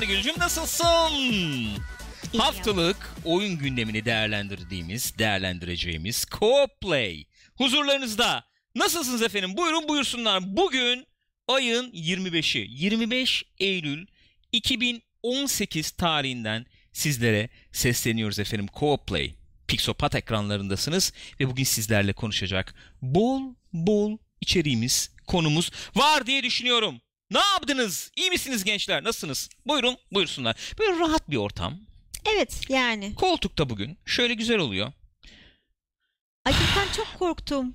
buyursunlar. Gülcüm nasılsın? İyi Haftalık oyun gündemini değerlendirdiğimiz, değerlendireceğimiz Co-Play. Huzurlarınızda. Nasılsınız efendim? Buyurun buyursunlar. Bugün ayın 25'i. 25 Eylül 2018 tarihinden sizlere sesleniyoruz efendim. Co-Play. Pixopat ekranlarındasınız ve bugün sizlerle konuşacak bol bol içeriğimiz, konumuz var diye düşünüyorum. Ne yaptınız? İyi misiniz gençler? Nasılsınız? Buyurun, buyursunlar. Böyle rahat bir ortam. Evet yani. Koltukta bugün. Şöyle güzel oluyor. Acıktan çok korktum.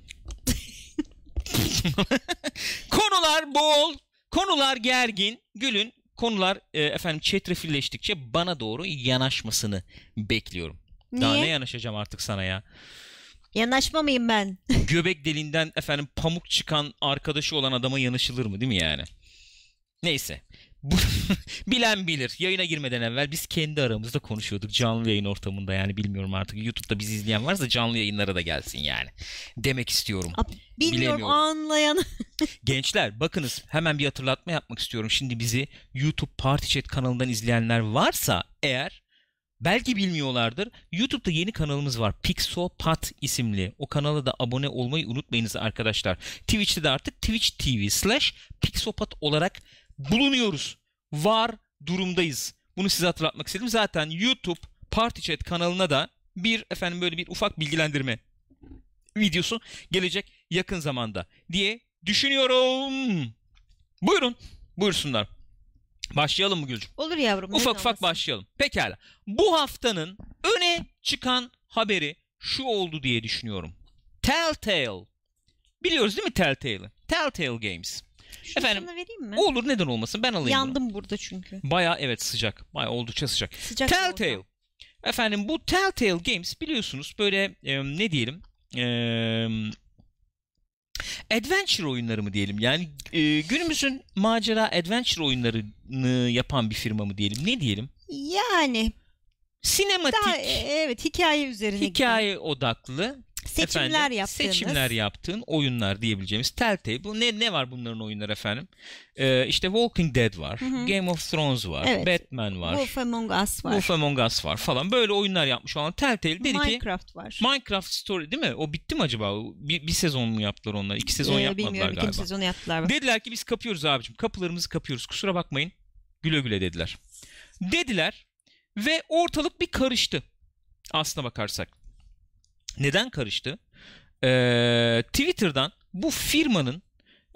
Konular bol, konular gergin. Gül'ün konular e, efendim çetrefilleştikçe bana doğru yanaşmasını bekliyorum. Daha Niye? ne yanaşacağım artık sana ya? Yanaşma mıyım ben? Göbek deliğinden efendim pamuk çıkan arkadaşı olan adama yanışılır mı değil mi yani? Neyse. Bilen bilir. Yayına girmeden evvel biz kendi aramızda konuşuyorduk canlı yayın ortamında yani bilmiyorum artık YouTube'da bizi izleyen varsa canlı yayınlara da gelsin yani. Demek istiyorum. Aa, Bilmiyorum anlayan. Gençler bakınız hemen bir hatırlatma yapmak istiyorum. Şimdi bizi YouTube Party Chat kanalından izleyenler varsa eğer belki bilmiyorlardır. YouTube'da yeni kanalımız var. Pixopat isimli. O kanala da abone olmayı unutmayınız arkadaşlar. Twitch'te de artık Twitch TV slash Pixopat olarak bulunuyoruz. Var durumdayız. Bunu size hatırlatmak istedim. Zaten YouTube Party Chat kanalına da bir efendim böyle bir ufak bilgilendirme videosu gelecek yakın zamanda diye düşünüyorum. Buyurun. Buyursunlar. Başlayalım mı Gülcüm? Olur yavrum. Ufak ufak olmasın? başlayalım. Pekala. Bu haftanın öne çıkan haberi şu oldu diye düşünüyorum. Telltale. Biliyoruz değil mi Telltale'ı? Telltale Games. Şunu Efendim, sana vereyim mi? Olur neden olmasın ben alayım bunu. Yandım burada çünkü. Baya evet sıcak. Baya oldukça sıcak. Sıcak Telltale. oldu. Efendim bu Telltale Games biliyorsunuz böyle e, ne diyelim e, adventure oyunları mı diyelim yani e, günümüzün macera adventure oyunlarını yapan bir firma mı diyelim ne diyelim Yani sinematik daha e, evet hikaye üzerine hikaye odaklı giden seçimler efendim, yaptığınız. seçimler yaptığın oyunlar diyebileceğimiz Telltale bu ne ne var bunların oyunları efendim e, işte Walking Dead var Hı hı. Game of Thrones var Evet. Batman var Wolf Among Us var. Wolf Among Us var falan böyle oyunlar yapmış olan Telltale dedi ki Minecraft var. Minecraft Story değil mi? O bitti mi acaba? Bir, bir sezon mu yaptılar onlar? İki sezon Ee, yapmadılar bilmiyorum galiba. ikinci sezonu yaptılar. Dediler ki biz kapıyoruz abicim. Kapılarımızı kapıyoruz. Kusura bakmayın. Güle güle dediler. Dediler ve ortalık bir karıştı. Aslına bakarsak. Neden karıştı? Ee, Twitter'dan bu firmanın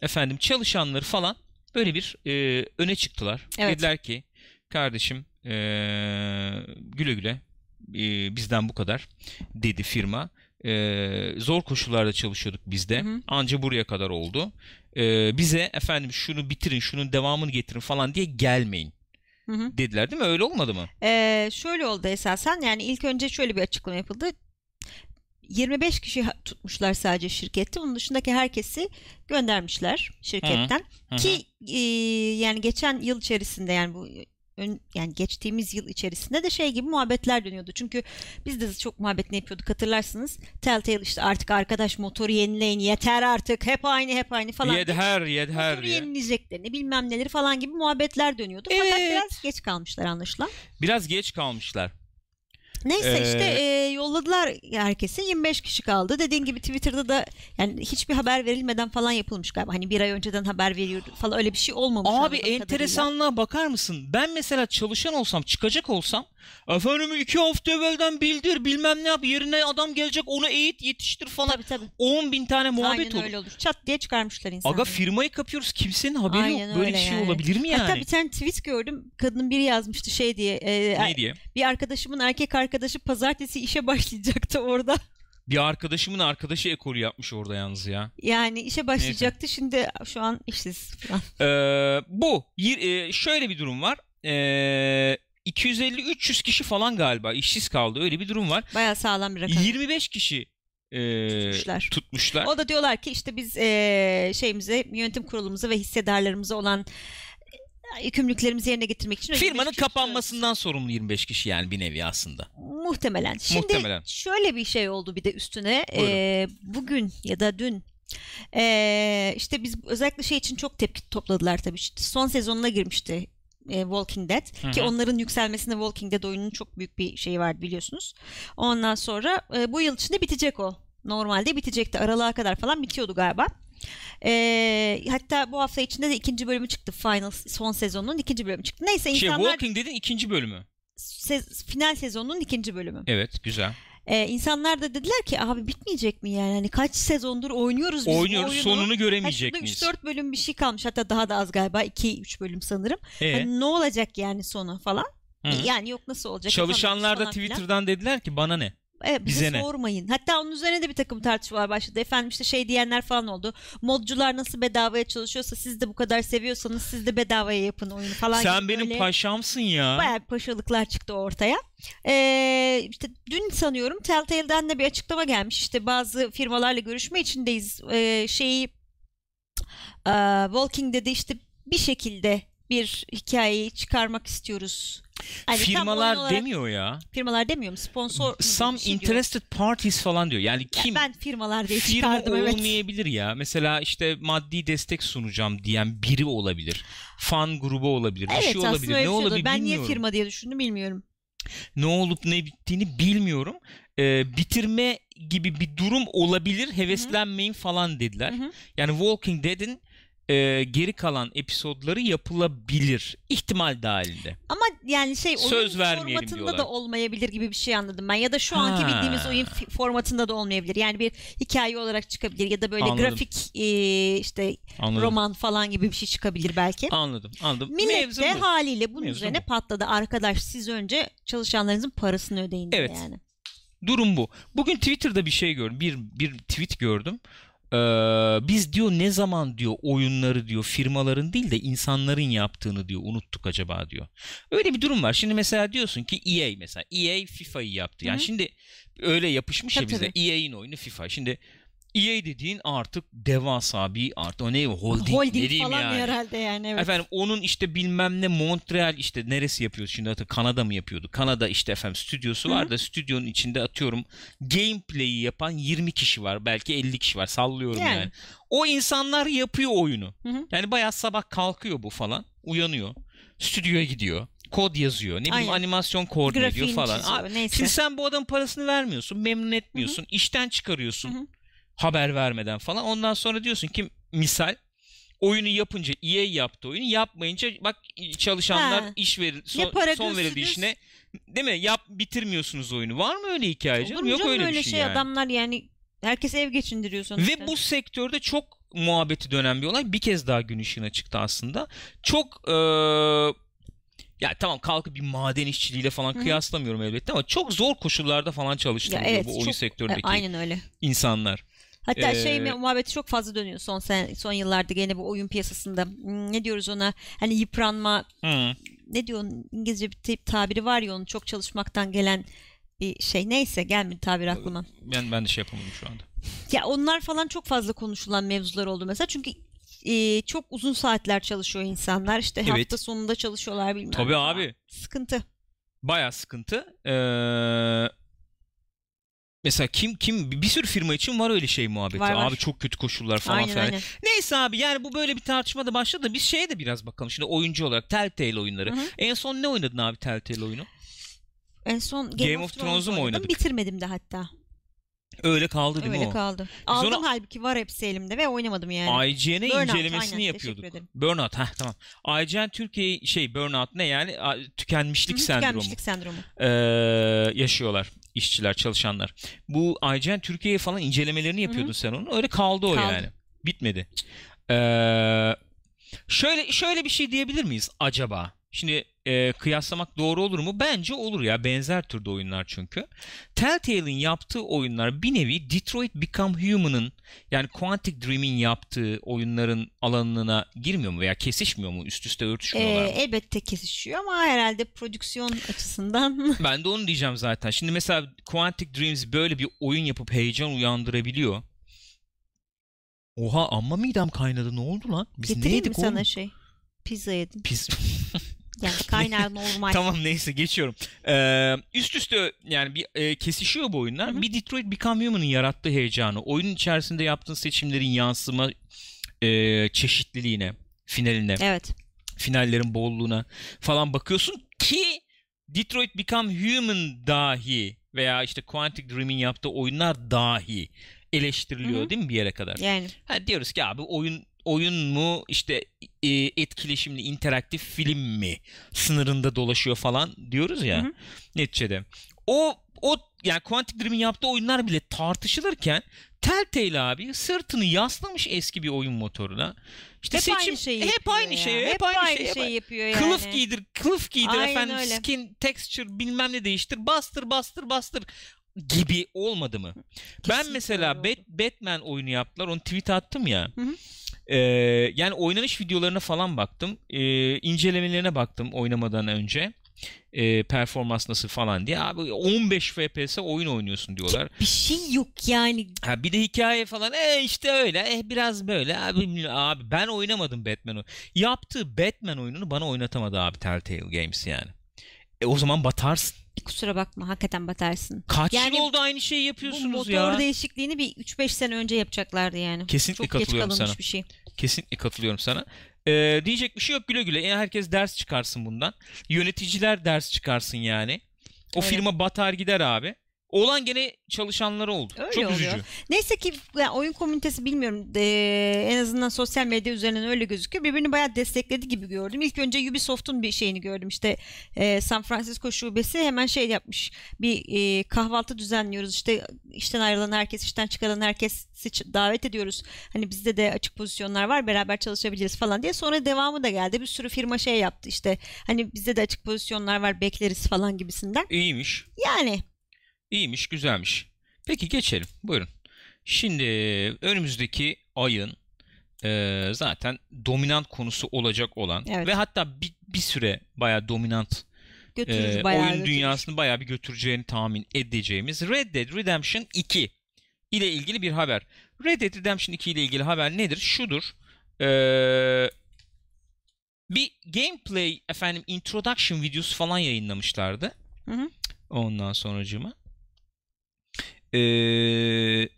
efendim çalışanları falan böyle bir e, öne çıktılar. Evet. Dediler ki kardeşim e, güle güle e, bizden bu kadar dedi firma. E, zor koşullarda çalışıyorduk biz de. Hı hı. Anca buraya kadar oldu. E, bize efendim şunu bitirin, şunun devamını getirin falan diye gelmeyin Hı hı. dediler değil mi? Öyle olmadı mı? Ee, şöyle oldu esasen yani ilk önce şöyle bir açıklama yapıldı. 25 kişi tutmuşlar sadece şirkette. Bunun dışındaki herkesi göndermişler şirketten. Hı hı. Ki e, yani geçen yıl içerisinde yani bu ön, yani geçtiğimiz yıl içerisinde de şey gibi muhabbetler dönüyordu. Çünkü biz de çok muhabbet ne yapıyorduk hatırlarsınız. Telltale işte artık arkadaş motoru yenileyin yeter artık hep aynı hep aynı falan. Yed her, yed her. Motoru ya. yenileyeceklerini bilmem neleri falan gibi muhabbetler dönüyordu. Fakat Evet. biraz geç kalmışlar anlaşılan. Biraz geç kalmışlar. Neyse Ee, işte e, yolladılar herkese 25 kişi kaldı. Dediğin gibi Twitter'da da yani hiçbir haber verilmeden falan yapılmış galiba. Hani bir ay önceden haber veriyordu falan öyle bir şey olmamış. Abi anladığım kadarıyla. enteresanlığa bakar mısın? Ben mesela çalışan olsam, çıkacak olsam efendim iki hafta evvelden bildir bilmem ne yap yerine adam gelecek onu eğit yetiştir falan. Tabii tabii. 10 bin tane muhabbet Aynen olur. öyle olur. Çat diye çıkarmışlar insanları. Aga firmayı kapıyoruz kimsenin haberi Aynen yok. Böyle öyle bir şey yani. olabilir mi yani? Hatta bir tane tweet gördüm. Kadının biri yazmıştı şey diye. e, Ne diye? Bir arkadaşımın erkek arkadaşı pazartesi işe başlayacaktı orada. Bir arkadaşımın arkadaşı ekolü yapmış orada yalnız ya. Yani işe başlayacaktı. Şimdi şu an işsiz falan. Ee, bu. Yir- e, şöyle bir durum var. Ee, 250-300 kişi falan galiba işsiz kaldı. Öyle bir durum var. Bayağı sağlam bir rakam. 25 kişi e, Tutmuşlar. tutmuşlar. O da diyorlar ki işte biz eee, şeyimize yönetim kurulumuza ve hissedarlarımıza olan e, yükümlülüklerimizi yerine getirmek için Firmanın kapanmasından sorumlu 25 kişi yani bir nevi aslında. muhtemelen. Şimdi Muhtemelen. şöyle bir şey oldu bir de üstüne Buyurun. Eee, bugün ya da dün Ee, işte biz özellikle şey için çok tepki topladılar tabii. İşte son sezonuna girmişti e, Walking Dead Hı ki onların yükselmesinde Walking Dead oyunun çok büyük bir şeyi var biliyorsunuz. Ondan sonra e, bu yıl içinde bitecek o. Normalde bitecekti. Aralığa kadar falan bitiyordu galiba. Ee, hatta bu hafta içinde de ikinci bölümü çıktı. Final son sezonun ikinci bölümü çıktı. Neyse Şey insanlar Walking Dead'in ikinci bölümü. se- final sezonun ikinci bölümü. Evet güzel. Ee, insanlar da dediler ki abi bitmeyecek mi yani? Hani kaç sezondur oynuyoruz biz bu Oynuyoruz oyunu. sonunu göremeyecek şurada miyiz? 3-4 bölüm bir şey kalmış. Hatta daha da az galiba. 2-3 bölüm sanırım. Ee, Hani ne olacak yani sonu falan? hı. E, Yani yok nasıl olacak? Çalışanlar da yapamıyoruz falan. Twitter'dan dediler ki bana ne? Evet, bize, bize ne? sormayın. Hatta onun üzerine de bir takım tartışmalar başladı. Efendim işte şey diyenler falan oldu. Modcular nasıl bedavaya çalışıyorsa siz de bu kadar seviyorsanız siz de bedavaya yapın oyunu falan. Sen gibi benim böyle paşamsın ya. Bayağı paşalıklar çıktı ortaya. Ee, işte dün sanıyorum Telltale'den de bir açıklama gelmiş. İşte bazı firmalarla görüşme içindeyiz. Ee, şeyi e, Walking Dead'i işte bir şekilde bir hikayeyi çıkarmak istiyoruz. Tam Firmalar olarak- demiyor ya. Firmalar demiyorum. Sponsor. Some bir şey diyor. interested parties falan diyor. Yani Ya kim? ben firmalar diye Firma çıkardım evet. olmayabilir ya. Mesela işte maddi destek sunacağım diyen biri olabilir. Fan grubu olabilir. Bir Evet şey aslında olabilir. öyle Ne bir şey olabilir oldu. Ben niye firma diye düşündüm bilmiyorum. Ne olup ne bittiğini bilmiyorum. Ee, bitirme gibi bir durum olabilir. Heveslenmeyin falan dediler. Hı hı. Yani Walking Dead'in e, geri kalan episodları yapılabilir. İhtimal dahilinde. Ama yani şey oyun Söz vermeyelim formatında diyorlar. da olmayabilir gibi bir şey anladım ben. Ya da şu anki Ha. bildiğimiz oyun formatında da olmayabilir. Yani bir hikaye olarak çıkabilir ya da böyle Anladım. grafik e, işte Anladım. roman falan gibi bir şey çıkabilir belki. Anladım. Anladım. Millet Mevzu de bu. haliyle bunun Mevzu üzerine bu. patladı. Arkadaş siz önce çalışanlarınızın parasını ödeyin Evet. yani. Durum bu. Bugün Twitter'da bir şey gördüm. Bir bir tweet gördüm. Ee, biz diyor ne zaman diyor oyunları diyor firmaların değil de insanların yaptığını diyor unuttuk acaba diyor. Öyle bir durum var. Şimdi mesela diyorsun ki EA mesela EA FIFA'yı yaptı. Yani Hı hı. şimdi öyle yapışmış ya Tabii, bize tabii. EA'in oyunu FIFA. Şimdi EA dediğin artık devasa bir artık o ne holding, Holding ne diyeyim falan yani. herhalde yani evet. Efendim onun işte bilmem ne Montreal işte neresi yapıyor şimdi hatır Kanada mı yapıyordu? Kanada işte efendim stüdyosu var da stüdyonun içinde atıyorum gameplay'i yapan 20 kişi var. Belki 50 kişi var. Sallıyorum yani. Yani. O insanlar yapıyor oyunu. Hı hı. Yani bayağı sabah kalkıyor bu falan. Uyanıyor. Stüdyoya gidiyor. Kod yazıyor. Ne bileyim Aynen. animasyon koordine ediyor falan. çiziyor, neyse. Şimdi sen bu adamın parasını vermiyorsun. Memnun etmiyorsun. işten çıkarıyorsun. Hı hı. Haber vermeden falan. Ondan sonra diyorsun ki misal oyunu yapınca EA yaptı oyunu. Yapmayınca bak çalışanlar Ha. iş verir Ne son, son verildi işine. Değil mi? Yap bitirmiyorsunuz oyunu. Var mı öyle hikaye canım? Olur mu Yok canım öyle, bir şey, yani. adamlar yani herkes ev geçindiriyor sonuçta. Ve bu sektörde çok muhabbeti dönen bir olay bir kez daha gün ışığına çıktı aslında. Çok eee ya tamam kalkıp bir maden işçiliğiyle falan Hı kıyaslamıyorum elbette ama çok zor koşullarda falan çalıştırılıyor evet bu oyun çok, sektöründeki e, aynen öyle. insanlar. Hatta Ee, şey muhabbeti çok fazla dönüyor son sen, son yıllarda gene bu oyun piyasasında. Hmm, Ne diyoruz ona? Hani yıpranma Hı. ne diyor İngilizce bir tip tabiri var ya onun çok çalışmaktan gelen bir şey. Neyse gelmedi tabir aklıma. Ben ben de şey yapamadım şu anda. Ya onlar falan çok fazla konuşulan mevzular oldu mesela. Çünkü e, çok uzun saatler çalışıyor insanlar. İşte Evet. hafta sonunda çalışıyorlar bilmem. Tabii abi. Sıkıntı. Baya sıkıntı. Ee, mesela kim kim bir sürü firma için var öyle şey muhabbeti. Var, var. Abi çok kötü koşullar falan Aynen filan. aynen. Neyse abi yani bu böyle bir tartışma da başladı da biz şeye de biraz bakalım. Şimdi oyuncu olarak Telltale oyunları. Hı hı. En son ne oynadın abi Telltale oyunu? En son Game, Game of, of Thrones'u mu oynadım. oynadık? Bitirmedim de hatta. Öyle kaldı değil Öyle mi o? kaldı. Aldım onu- halbuki var hepsi elimde ve oynamadım yani. IGN'e Burnout, incelemesini aynen, yapıyorduk. ederim. Burnout heh tamam. IGN Türkiye şey burnout ne yani A- tükenmişlik Hı hı, sendromu. tükenmişlik sendromu. Ee, yaşıyorlar işçiler, çalışanlar. Bu IGN Türkiye'ye falan incelemelerini yapıyordun sen onun. Öyle kaldı o Kaldı. yani. Bitmedi. Ee, şöyle şöyle bir şey diyebilir miyiz acaba? Şimdi e, kıyaslamak doğru olur mu? Bence olur ya. Benzer türde oyunlar çünkü. Telltale'in yaptığı oyunlar bir nevi Detroit Become Human'ın yani Quantic Dream'in yaptığı oyunların alanına girmiyor mu veya kesişmiyor mu? Üst üste Ee, örtüşmüyorlar mı? elbette kesişiyor ama herhalde prodüksiyon açısından Ben de onu diyeceğim zaten. Şimdi mesela Quantic Dreams böyle bir oyun yapıp heyecan uyandırabiliyor. Oha amma midem kaynadı. Ne oldu lan? Biz ne getireyim mi yedik sana oğlum? şey? Pizza yedim. Pis. Aynen normal. tamam neyse geçiyorum. Ee, üst üste yani bir e, kesişiyor bu oyunlar. Hı hı. Bir Detroit Become Human'ın yarattığı heyecanı, oyunun içerisinde yaptığın seçimlerin yansıma e, çeşitliliğine, finaline, Evet. finallerin bolluğuna falan bakıyorsun ki Detroit Become Human dahi veya işte Quantic Dream'in yaptığı oyunlar dahi eleştiriliyor Hı hı. değil mi bir yere kadar? Yani Ha, diyoruz ki abi oyun oyun mu işte e, etkileşimli interaktif film mi sınırında dolaşıyor falan diyoruz ya Hı hı. neticede. O o yani Quantic Dream'in yaptığı oyunlar bile tartışılırken Telltale abi sırtını yaslamış eski bir oyun motoruna. İşte hep seçim aynı şeyi hep aynı şey, hep, aynı şey. hep şeyi aynı- yapıyor yani. Kılıf giydir, kılıf giydir Aynen efendim öyle. skin, texture bilmem ne değiştir, bastır bastır bastır gibi olmadı mı? ben Kesinlikle mesela öyle oldu. Bat- Batman oyunu yaptılar. Onu tweet attım ya. Hı hı. Ee, yani oynanış videolarına falan baktım. Ee, incelemelerine baktım oynamadan önce. Ee, performans nasıl falan diye. Abi 15 FPS oyun oynuyorsun diyorlar. Bir şey yok yani. Ha bir de hikaye falan. E işte öyle. Eh biraz böyle. Abi, abi ben oynamadım Batman'ı. Yaptığı Batman oyununu bana oynatamadı abi Telltale Games yani. E o zaman batarsın. Kusura bakma hakikaten batarsın. Kaç Yani yıl oldu aynı şeyi Bu yapıyorsunuz motor ya? değişikliğini bir 3-5 sene önce yapacaklardı yani. Kesinlikle Çok geç katılıyorum kalınmış sana. bir şey. Kesinlikle katılıyorum sana. Ee, diyecek bir şey yok güle güle. Yani herkes ders çıkarsın bundan. Yöneticiler ders çıkarsın yani. O Evet. firma batar gider abi. Olan gene çalışanları oldu. Öyle Çok oluyor. üzücü. Neyse ki yani oyun komünitesi bilmiyorum eee, en azından sosyal medya üzerinden öyle gözüküyor. Birbirini bayağı destekledi gibi gördüm. İlk önce Ubisoft'un bir şeyini gördüm. İşte eee, San Francisco şubesi hemen şey yapmış. Bir eee, kahvaltı düzenliyoruz. İşte işten ayrılan herkes, işten çıkarılan herkes davet ediyoruz. Hani bizde de açık pozisyonlar var. Beraber çalışabiliriz falan diye. Sonra devamı da geldi. Bir sürü firma şey yaptı işte. Hani bizde de açık pozisyonlar var. Bekleriz falan gibisinden. İyiymiş. Yani İyiymiş, güzelmiş. Peki geçelim. Buyurun. Şimdi önümüzdeki ayın e, zaten dominant konusu olacak olan Evet. ve hatta bir, bir süre bayağı dominant götürür e, bayağı oyun götürür. dünyasını bayağı bir götüreceğini tahmin edeceğimiz Red Dead Redemption 2 ile ilgili bir haber. Red Dead Redemption 2 ile ilgili haber nedir? Şudur. Ee, bir gameplay efendim introduction videosu falan yayınlamışlardı. Hı hı. Ondan sonracığıma. Ee,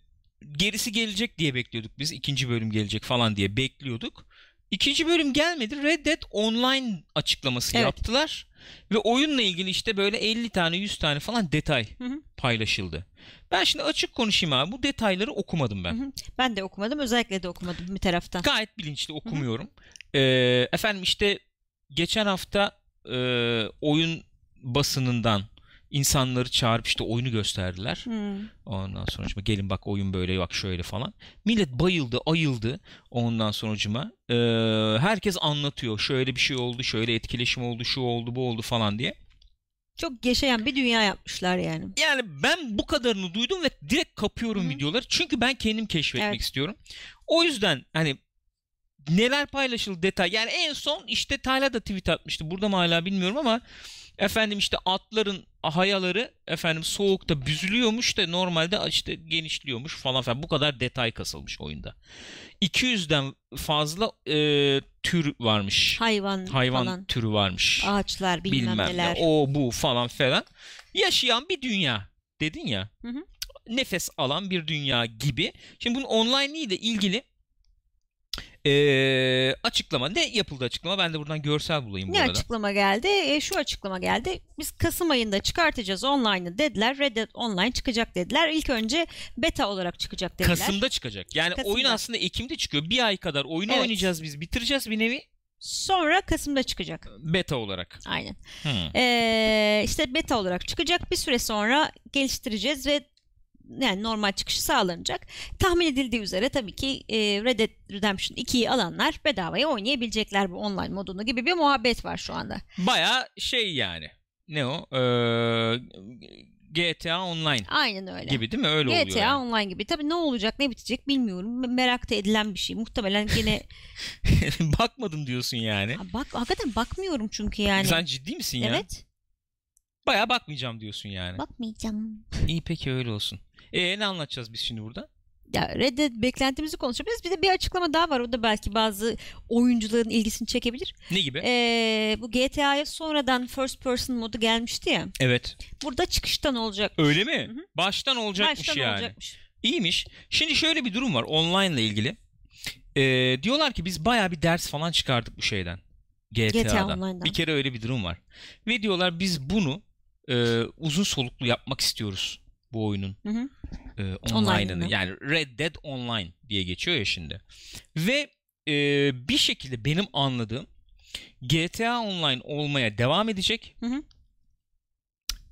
gerisi gelecek diye bekliyorduk biz. İkinci bölüm gelecek falan diye bekliyorduk. İkinci bölüm gelmedi. Red Dead Online açıklaması Evet. yaptılar. Ve oyunla ilgili işte böyle 50 tane 100 tane falan detay Hı hı. paylaşıldı. Ben şimdi açık konuşayım abi. Bu detayları okumadım ben. Hı hı. Ben de okumadım. Özellikle de okumadım bir taraftan. Gayet bilinçli okumuyorum. Ee, efendim işte geçen hafta e, oyun basınından insanları çağırıp işte oyunu gösterdiler. Hmm. Ondan sonucuma gelin bak oyun böyle bak şöyle falan. Millet bayıldı, ayıldı. Ondan sonucuma e, herkes anlatıyor. Şöyle bir şey oldu, şöyle etkileşim oldu, şu oldu, bu oldu falan diye. Çok yaşayan bir dünya yapmışlar yani. Yani ben bu kadarını duydum ve direkt kapıyorum Hı hı. videoları. Çünkü ben kendim keşfetmek Evet. istiyorum. O yüzden hani neler paylaşıldı detay. Yani en son işte Tayla da tweet atmıştı. Burada mı hala bilmiyorum ama efendim işte atların hayaları efendim soğukta büzülüyormuş da normalde işte genişliyormuş falan filan. Bu kadar detay kasılmış oyunda. 200'den fazla e, tür varmış. Hayvan, Hayvan falan. türü varmış Ağaçlar bilmem, bilmem neler. ne o bu falan falan yaşayan bir dünya dedin ya Hı hı. nefes alan bir dünya gibi şimdi bunun online ile ilgili eee, açıklama ne yapıldı açıklama ben de buradan görsel bulayım bu Ne arada açıklama geldi? E, şu açıklama geldi. Biz Kasım ayında çıkartacağız online'ı dediler. Red Dead Online çıkacak dediler. İlk önce beta olarak çıkacak dediler. Kasım'da çıkacak yani Kasım'da. oyun aslında Ekim'de çıkıyor bir ay kadar oyunu Evet. oynayacağız biz bitireceğiz bir nevi Sonra Kasım'da çıkacak. beta olarak Aynen. Hmm. Ee, işte beta olarak çıkacak. Bir süre sonra geliştireceğiz ve yani normal çıkışı sağlanacak. Tahmin edildiği üzere tabii ki e, Red Dead Redemption 2'yi alanlar bedavaya oynayabilecekler bu online modunu gibi bir muhabbet var şu anda. baya şey yani ne o Eee, GTA Online Aynen öyle. gibi değil mi öyle oluyor GTA yani. Online gibi. Tabii ne olacak ne bitecek bilmiyorum. Merak da edilen bir şey. Muhtemelen yine bakmadım diyorsun yani Ha, bak hakikaten bakmıyorum çünkü yani. Sen ciddi misin ya? Evet. Baya bakmayacağım diyorsun yani. Bakmayacağım. İyi peki öyle olsun. E ne anlatacağız biz şimdi burada? Ya Red Dead beklentimizi konuşabiliriz. Bir de bir açıklama daha var. O da belki bazı oyuncuların ilgisini çekebilir. Ne gibi? Ee, bu GTA'ya sonradan first person modu gelmişti ya. evet. Burada çıkıştan olacak. Öyle mi? Hı hı. Baştan olacakmış Baştan yani. olacakmış. İyiymiş. Şimdi şöyle bir durum var online ile ilgili. Ee, diyorlar ki biz bayağı bir ders falan çıkardık bu şeyden. GTA'dan. GTA Online'dan. Bir kere öyle bir durum var. Ve diyorlar biz bunu e, uzun soluklu yapmak istiyoruz bu oyunun Hı hı. e, Online'ını. online'ını. Yani Red Dead Online diye geçiyor ya şimdi. Ve e, bir şekilde benim anladığım GTA Online olmaya devam edecek. Hı hı.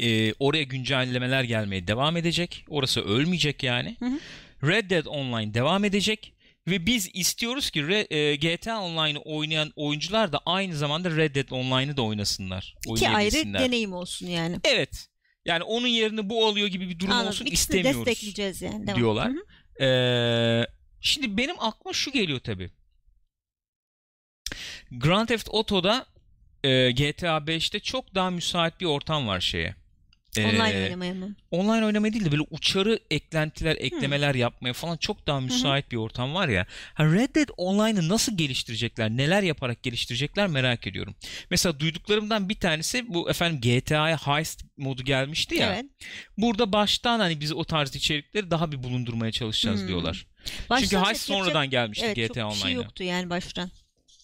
E, oraya güncellemeler gelmeye devam edecek. Orası ölmeyecek yani. Hı hı. Red Dead Online devam edecek. Ve biz istiyoruz ki Re- e, GTA Online'ı oynayan oyuncular da aynı zamanda Red Dead Online'ı da oynasınlar. İki ayrı deneyim olsun yani. Evet. Yani onun yerini bu alıyor gibi bir durum Anladım. olsun İkisini istemiyoruz destekleyeceğiz yani. Devam. diyorlar. Ee, şimdi benim aklıma şu geliyor tabii. Grand Theft Auto'da e, GTA 5'te çok daha müsait bir ortam var şeye. Ee, Online oynamaya mı? online oynamaya değil de böyle uçarı eklentiler, eklemeler yapmaya falan çok daha müsait bir ortam var ya. Ha, Red Dead Online'ı nasıl geliştirecekler, neler yaparak geliştirecekler merak ediyorum. Mesela duyduklarımdan bir tanesi bu efendim GTA'ya heist modu gelmişti ya. Evet. Burada baştan hani biz o tarz içerikleri daha bir bulundurmaya çalışacağız Hmm. diyorlar. Çünkü Baştan heist yapacak- sonradan gelmişti evet, GTA çok bir Online'a. şey yoktu yani baştan.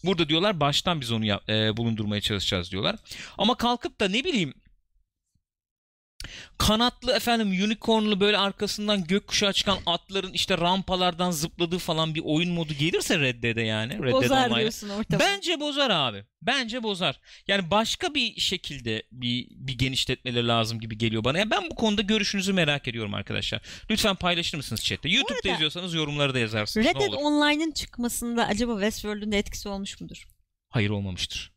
Burada diyorlar baştan biz onu yap- e, bulundurmaya çalışacağız diyorlar. Ama kalkıp da ne bileyim kanatlı efendim unicornlu böyle arkasından gökkuşağı çıkan atların işte rampalardan zıpladığı falan bir oyun modu gelirse Red Dead'e yani. Red Dead Bozar Online'a. diyorsun ortamı. Bence bozar abi. Bence bozar. Yani başka bir şekilde bir bir genişletmeleri lazım gibi geliyor bana. Ya ben bu konuda görüşünüzü merak ediyorum arkadaşlar. Lütfen paylaşır mısınız chatte? YouTube'da arada- yorumları da yazarsınız. Red Dead. Online'ın çıkmasında acaba Westworld'un etkisi olmuş mudur? Hayır olmamıştır.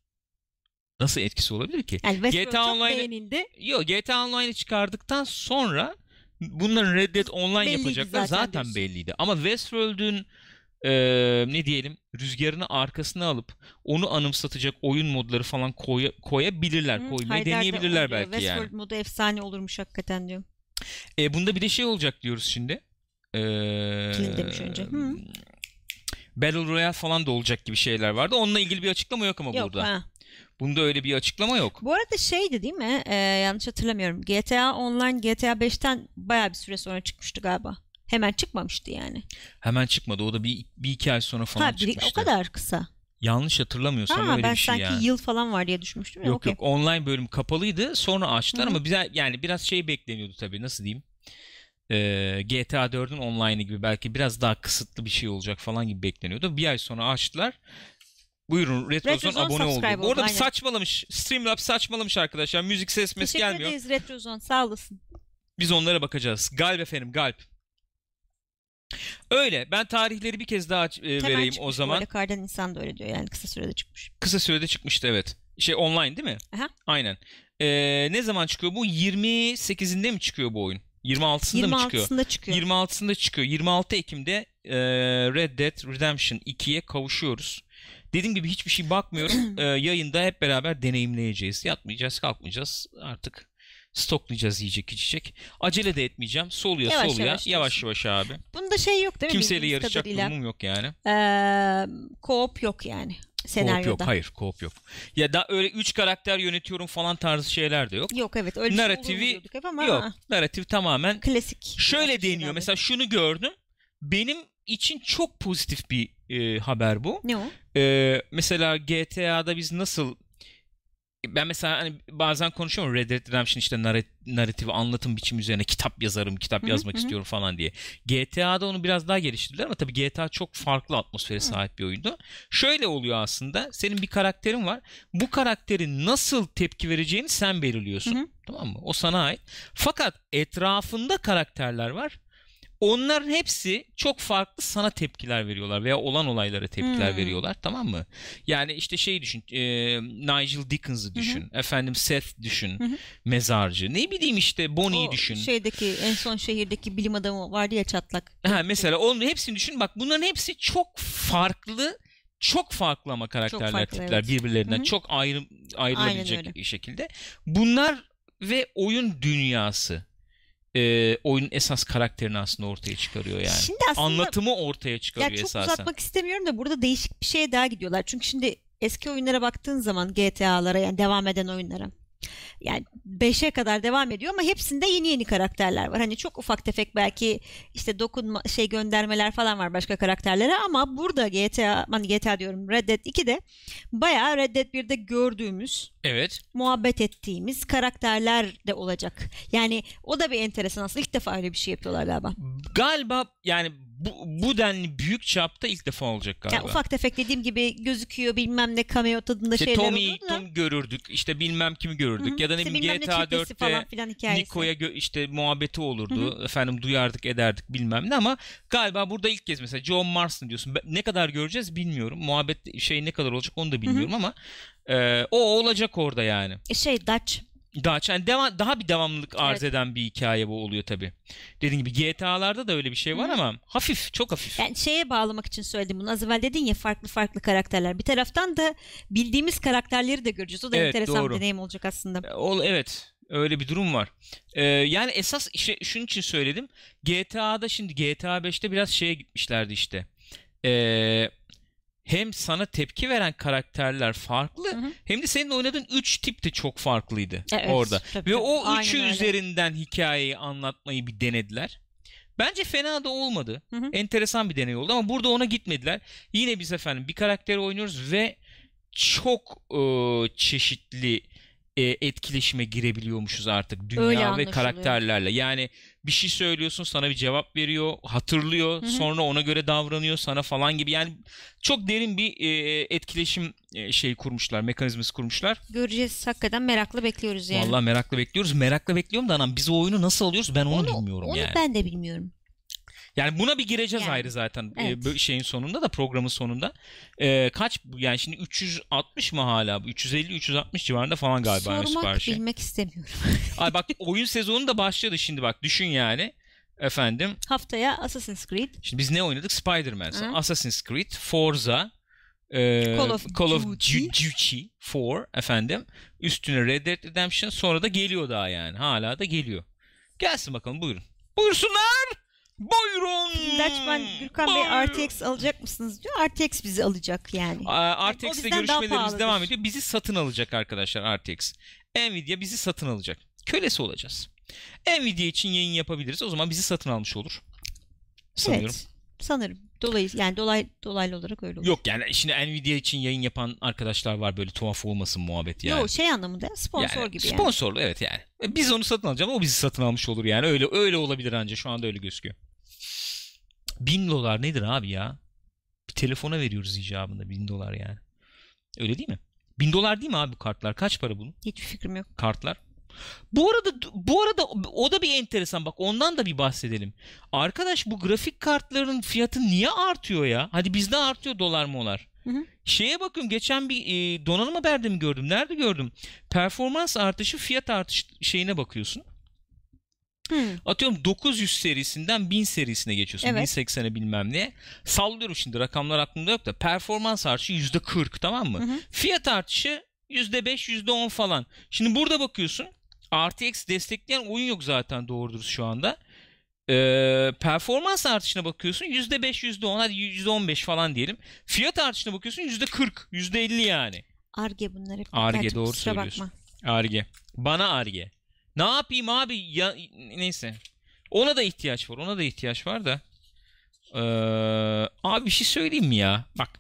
Nasıl etkisi olabilir ki? Yani Westworld GTA çok beğenildi. Yok GTA Online'ı çıkardıktan sonra bunların Red Dead Online Belliydi yapacaklar zaten zaten, diyorsun. belliydi. Ama Westworld'ün e, ne diyelim rüzgarını arkasına alıp onu anımsatacak oyun modları falan koya, koyabilirler. Hı, Koymayı Haydar deneyebilirler diyor. belki yani. Westworld modu efsane olurmuş hakikaten diyor. E, bunda bir de şey olacak diyoruz şimdi. E, demiş önce. Hı. Battle Royale falan da olacak gibi şeyler vardı. Onunla ilgili bir açıklama yok ama Yok burada. ha. Bunda öyle bir açıklama yok. Bu arada şeydi değil mi? Ee, yanlış hatırlamıyorum. GTA Online GTA 5'ten bayağı bir süre sonra çıkmıştı galiba. Hemen çıkmamıştı yani. Hemen çıkmadı. O da bir, bir iki ay sonra falan ha, biri, çıkmıştı. o kadar kısa. Yanlış hatırlamıyorsam Ha, öyle ben bir şey sanki yani. yıl falan var diye düşünmüştüm. Yok okey. yok online bölüm kapalıydı sonra açtılar Hı hı. ama bize yani biraz şey bekleniyordu tabii nasıl diyeyim Ee, GTA 4'ün online'ı gibi belki biraz daha kısıtlı bir şey olacak falan gibi bekleniyordu. Bir ay sonra açtılar. Buyurun Retrozone Retrozone abone oldu. Bu arada aynen. saçmalamış. Streamlabs saçmalamış arkadaşlar. Müzik ses mes Teşekkür gelmiyor. ederiz Retrozone sağ olasın. Biz onlara bakacağız. Galp efendim galp. Öyle. Ben tarihleri bir kez daha e, Hemen vereyim o zaman. arada. Kardan insan da öyle diyor yani kısa sürede çıkmış. Kısa sürede çıkmıştı evet. Şey online değil mi? Aha. Aynen. Ee, ne zaman çıkıyor bu? 28'inde mi çıkıyor bu oyun? 26'sında mı çıkıyor? 26'sında çıkıyor. 26'sında çıkıyor. 26 Ekim'de e, Red Dead Redemption 2'ye kavuşuyoruz. Dediğim gibi hiçbir şey bakmıyorum. E, yayında hep beraber deneyimleyeceğiz. Yatmayacağız, kalkmayacağız. Artık stoklayacağız yiyecek içecek. Acele de etmeyeceğim. Soluya Yavaş soluya. yavaş Yavaş yavaş abi. Bunda şey yok değil mi? Kimseyle yarışacak kadarıyla? durumum yok yani. Ee, co-op yok yani senaryoda. Koop yok. Hayır koop yok. Ya da öyle 3 karakter yönetiyorum falan tarzı şeyler de yok. Yok evet öyle şey Narratifi hep ama Yok. Narratif tamamen klasik. Şöyle deniyor. de. Mesela şunu gördüm. Benim için çok pozitif bir e, haber bu. Ne o? E, mesela GTA'da biz nasıl ben mesela hani bazen konuşuyorum Red Dead Redemption işte narrat- narratifi anlatım biçimi üzerine kitap yazarım, kitap Hı hı, yazmak hı istiyorum falan diye. GTA'da onu biraz daha geliştirdiler ama tabii GTA çok farklı atmosfere sahip bir oyundu. Şöyle oluyor aslında. Senin bir karakterin var. Bu karakterin nasıl tepki vereceğini sen belirliyorsun. Hı hı. Tamam mı? O sana ait. Fakat etrafında karakterler var. Onların hepsi çok farklı sana tepkiler veriyorlar veya olan olaylara tepkiler Hmm. veriyorlar tamam mı? Yani işte şey düşün e, Nigel Dickens'ı düşün efendim Seth düşün Hı hı. mezarcı ne bileyim işte Bonnie'yi O düşün. şeydeki en son şehirdeki bilim adamı vardı ya çatlak. Ha, mesela onun hepsini düşün bak bunların hepsi çok farklı çok farklı ama karakterler farklı, tipler evet. birbirlerinden Hı hı. çok ayrı ayrılabilecek şekilde. Bunlar ve oyun dünyası e, oyunun esas karakterini aslında ortaya çıkarıyor yani. Şimdi aslında Anlatımı ortaya çıkarıyor ya çok esasen. uzatmak istemiyorum da burada değişik bir şeye daha gidiyorlar. Çünkü şimdi eski oyunlara baktığın zaman GTA'lara yani devam eden oyunlara yani 5'e kadar devam ediyor ama hepsinde yeni yeni karakterler var. Hani çok ufak tefek belki işte dokunma şey göndermeler falan var başka karakterlere ama burada GTA, hani GTA diyorum Red Dead 2'de bayağı Red Dead 1'de gördüğümüz Evet. muhabbet ettiğimiz karakterler de olacak. Yani o da bir enteresan aslında. İlk defa öyle bir şey yapıyorlar galiba. Galiba yani bu, bu denli büyük çapta ilk defa olacak galiba. Yani ufak tefek dediğim gibi gözüküyor bilmem ne cameo tadında İşte şeyler Tommy oluyordu da. Tom görürdük. işte bilmem kimi görürdük. Hı hı. Ya da ne İşte bileyim GTA çetesi 4'te falan filan hikayesi. Niko'ya gö- işte muhabbeti olurdu. Efendim duyardık ederdik bilmem ne ama galiba burada ilk kez mesela John Marston diyorsun. Ne kadar göreceğiz bilmiyorum. Muhabbet şey ne kadar olacak onu da bilmiyorum ama e, o olacak orada yani. E Şey Dutch. Daha, yani deva- daha bir devamlılık arz Evet. eden bir hikaye bu oluyor tabii. Dediğim gibi GTA'larda da öyle bir şey var Hı ama hafif, çok hafif. Yani şeye bağlamak için söyledim bunu. Az evvel dedin ya farklı farklı karakterler. Bir taraftan da bildiğimiz karakterleri de göreceğiz. O da Evet, enteresan doğru. bir deneyim olacak aslında. Ol evet. Öyle bir durum var. Ee, yani esas şey, şunun için söyledim. GTA'da şimdi GTA 5'te biraz şeye gitmişlerdi işte. Ee, hem sana tepki veren karakterler farklı Hı hı. hem de senin oynadığın 3 tip de çok farklıydı Evet, orada. tabii, Ve o Aynen üçü öyle. üzerinden hikayeyi anlatmayı bir denediler. Bence fena da olmadı. Hı hı. Enteresan bir deney oldu ama burada ona gitmediler. Yine biz efendim bir karakteri oynuyoruz ve çok e, çeşitli e, etkileşime girebiliyormuşuz artık Öyle dünya ve karakterlerle. Yani bir şey söylüyorsun sana bir cevap veriyor, hatırlıyor, Hı hı. sonra ona göre davranıyor sana falan gibi. Yani çok derin bir e, etkileşim e, şey kurmuşlar, mekanizması kurmuşlar. Göreceğiz. Hakikaten merakla bekliyoruz yani. Vallahi merakla bekliyoruz. Merakla bekliyorum da anam biz o oyunu nasıl alıyoruz ben onu, bilmiyorum onu yani. ben de bilmiyorum. Yani buna bir gireceğiz Yani, ayrı zaten e, evet. böyle şeyin sonunda da programın sonunda. E, kaç yani şimdi 360 mı hala bu 350 360 civarında falan galiba yani Sormak siparişi. bilmek istemiyorum. Ay bak oyun sezonu da başladı şimdi bak düşün yani. Efendim Haftaya Assassin's Creed. şimdi biz ne oynadık? Spider-Man, Hı. Assassin's Creed, Forza, e, Call of Duty. Ju- Duty 4 efendim. Üstüne Red Dead Redemption sonra da geliyor daha yani. Hala da geliyor. Gelsin bakalım buyurun. Buyursunlar. Buyurun. Dutchman Gürkan Bey. RTX alacak mısınız diyor. RTX bizi alacak yani. Aa, bizden daha görüşmelerimiz devam ediyor. Bizi satın alacak arkadaşlar RTX. Nvidia bizi satın alacak. Kölesi olacağız. Nvidia için yayın yapabiliriz. O zaman bizi satın almış olur. Sanıyorum. Evet. Sanırım. Dolayısıyla yani dolay, dolaylı olarak öyle olur. Yok yani şimdi Nvidia için yayın yapan arkadaşlar var böyle tuhaf olmasın muhabbet yani. Yok şey anlamında sponsor yani, gibi yani. Sponsorlu evet yani. Biz onu satın alacağız ama o bizi satın almış olur yani. Öyle öyle olabilir anca şu anda öyle gözüküyor. Bin dolar nedir abi ya? Bir telefona veriyoruz icabında bin dolar yani. Öyle değil mi? Bin dolar değil mi abi bu kartlar? Kaç para bunun Hiçbir fikrim yok. kartlar? Bu arada bu arada o da bir enteresan bak ondan da bir bahsedelim. Arkadaş bu grafik kartların fiyatı niye artıyor ya? Hadi bizde artıyor dolar molar. Hı hı. Şeye bakın geçen bir e, donanım haberde mi gördüm? Nerede gördüm? Performans artışı fiyat artış şeyine bakıyorsun. Hmm. Atıyorum 900 serisinden 1000 serisine geçiyorsun. Evet. 1080'e bilmem ne. Sallıyorum şimdi rakamlar aklımda yok da performans artışı %40 tamam mı? Hı hı. Fiyat artışı %5 %10 falan. Şimdi burada bakıyorsun RTX destekleyen oyun yok zaten doğrudur şu anda. Ee, performans artışına bakıyorsun %5 %10 hadi %15 falan diyelim. Fiyat artışına bakıyorsun %40 %50 yani. Arge bunlar hep. Ar-Ge, doğru söylüyorsun. Bakma. Arge. Bana arge. Ne yapayım abi? Ya, neyse. Ona da ihtiyaç var. Ona da ihtiyaç var da. Ee, abi bir şey söyleyeyim mi ya? Bak.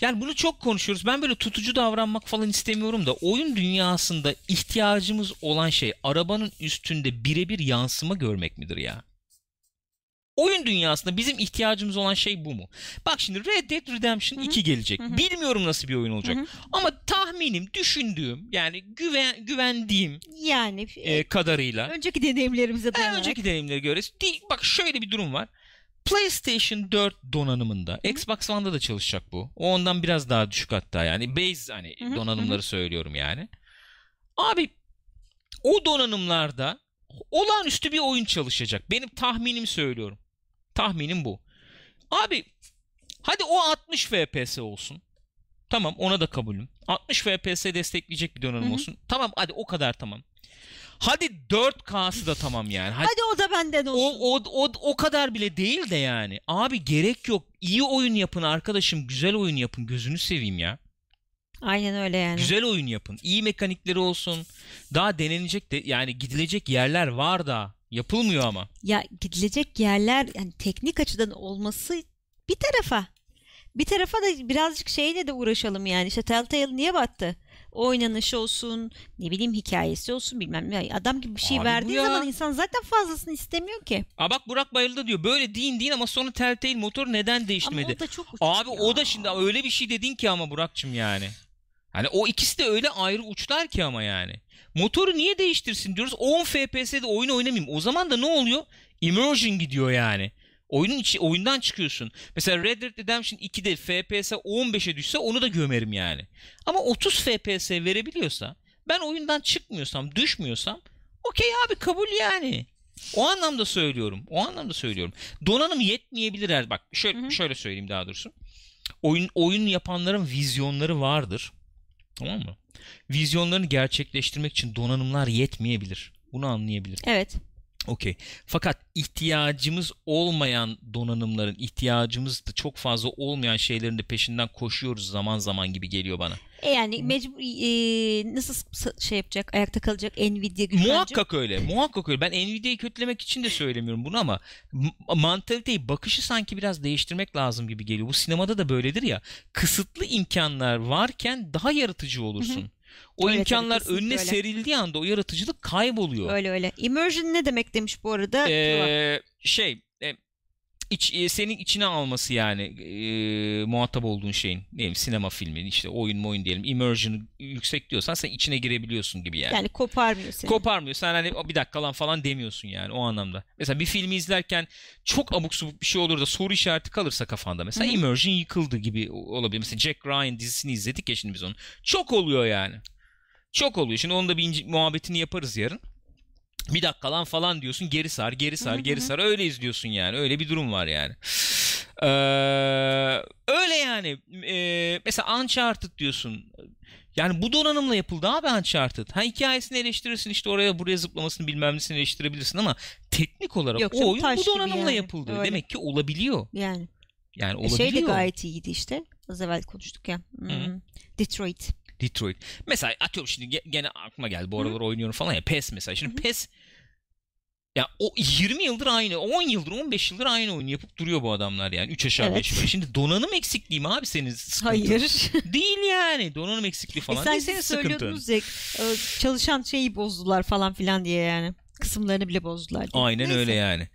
Yani bunu çok konuşuyoruz. Ben böyle tutucu davranmak falan istemiyorum da oyun dünyasında ihtiyacımız olan şey arabanın üstünde birebir yansıma görmek midir ya? Oyun dünyasında bizim ihtiyacımız olan şey bu mu? Bak şimdi Red Dead Redemption Hı hı. 2 gelecek. Bilmiyorum nasıl bir oyun olacak. Ama tahminim, düşündüğüm yani güven, güvendiğim Yani e, kadarıyla önceki deneyimlerimize Ha, dayanarak. önceki deneyimlere göre değil, bak şöyle bir durum var. PlayStation 4 donanımında, Xbox One'da da çalışacak bu. O ondan biraz daha düşük hatta yani base hani donanımları söylüyorum yani. Abi o donanımlarda olağanüstü bir oyun çalışacak. Benim tahminim söylüyorum. Tahminim bu. Abi hadi o 60 FPS olsun. Tamam ona da kabulüm. 60 FPS destekleyecek bir donanım Hı hı. olsun. Tamam hadi o kadar tamam. Hadi 4K'sı da tamam yani. Hadi, Hadi o da benden olsun. o, o, o, o kadar bile değil de yani. Abi gerek yok. İyi oyun yapın arkadaşım. Güzel oyun yapın. Gözünü seveyim ya. Aynen öyle yani. Güzel oyun yapın. İyi mekanikleri olsun. Daha denenecek de yani gidilecek yerler var da. Yapılmıyor ama. Ya gidilecek yerler yani teknik açıdan olması bir tarafa. Bir tarafa da birazcık şeyle de uğraşalım yani. İşte Telltale niye battı? Oynanışı olsun, ne bileyim hikayesi olsun bilmem ne. Adam gibi bir şey Abi verdiği ya. zaman insan zaten fazlasını istemiyor ki. Aa bak Burak Bayıldı diyor. Böyle deyin deyin ama sonra Telltale motoru neden Ama değiştirmedi? o da çok uçuk Abi ya. o da şimdi öyle bir şey dedin ki ama Burak'cığım yani. Hani o ikisi de öyle ayrı uçlar ki ama yani. Motoru niye değiştirsin diyoruz. 10 FPS'de oyun oynamayayım. O zaman da ne oluyor? Immersion gidiyor yani. Oyunun içi oyundan çıkıyorsun. Mesela Red Dead Redemption 2'de FPS 15'e düşse onu da gömerim yani. Ama 30 FPS verebiliyorsa ben oyundan çıkmıyorsam, düşmüyorsam okey abi kabul yani. O anlamda söylüyorum. O anlamda söylüyorum. Donanım yetmeyebilir. her- Bak şöyle, Hı hı. şöyle söyleyeyim daha doğrusu. Oyun oyun yapanların vizyonları vardır. Tamam mı? Vizyonlarını gerçekleştirmek için donanımlar yetmeyebilir. Bunu anlayabilir. Evet. Okey. Fakat ihtiyacımız olmayan donanımların, ihtiyacımız da çok fazla olmayan şeylerin de peşinden koşuyoruz zaman zaman gibi geliyor bana. E yani mecbur e, nasıl şey yapacak, ayakta kalacak Nvidia güçlenecek. Muhakkak öyle. Muhakkak öyle. Ben Nvidia'yı kötülemek için de söylemiyorum bunu ama mantaliteyi, bakışı sanki biraz değiştirmek lazım gibi geliyor. Bu sinemada da böyledir ya. Kısıtlı imkanlar varken daha yaratıcı olursun. Hı hı. O Öyle tabii, imkanlar kesinlikle önüne öyle. serildiği anda o yaratıcılık kayboluyor. Öyle öyle. Immersion ne demek demiş bu arada? Ee, şey iç, e, senin içine alması yani e, muhatap olduğun şeyin ne bileyim sinema filmi işte oyun mu oyun diyelim immersion yüksek diyorsan sen içine girebiliyorsun gibi yani. yani koparmıyor seni. Koparmıyor. Sen hani "O bir dakika lan falan demiyorsun yani o anlamda. Mesela bir filmi izlerken çok abuk subuk bir şey olur da soru işareti kalırsa kafanda. Mesela Hı hı. immersion yıkıldı gibi olabilir. Mesela Jack Ryan dizisini izledik ya şimdi biz onu. Çok oluyor yani. Çok oluyor. Şimdi onun da bir ince- muhabbetini yaparız yarın. Bir dakika lan falan diyorsun geri sar geri sar geri sar öyle izliyorsun yani öyle bir durum var yani. Ee, öyle yani Ee, mesela Uncharted diyorsun yani bu donanımla yapıldı abi Uncharted. Ha hikayesini eleştirirsin işte oraya buraya zıplamasını bilmem nesini eleştirebilirsin ama teknik olarak Yok o oyun bu donanımla yani. yapıldı. Öyle. Demek ki olabiliyor. Yani. Yani E, olabiliyor. Şey de gayet iyiydi işte. Az evvel konuştuk ya. Hmm. Detroit. Detroit. Mesela atıyorum şimdi ge- gene aklıma geldi bu aralar oynuyorum falan ya PES mesela. Şimdi Hı hı. PES ya o 20 yıldır aynı, 10 yıldır, 15 yıldır aynı oyunu yapıp duruyor bu adamlar yani. 3 aşağı Evet. 5 yukarı. Şimdi donanım eksikliği mi abi senin sıkıntın? Hayır. Değil yani. Donanım eksikliği falan e değil sen senin sıkıntın. e, çalışan şeyi bozdular falan filan diye yani. Kısımlarını bile bozdular diye. Aynen Neyse. öyle yani.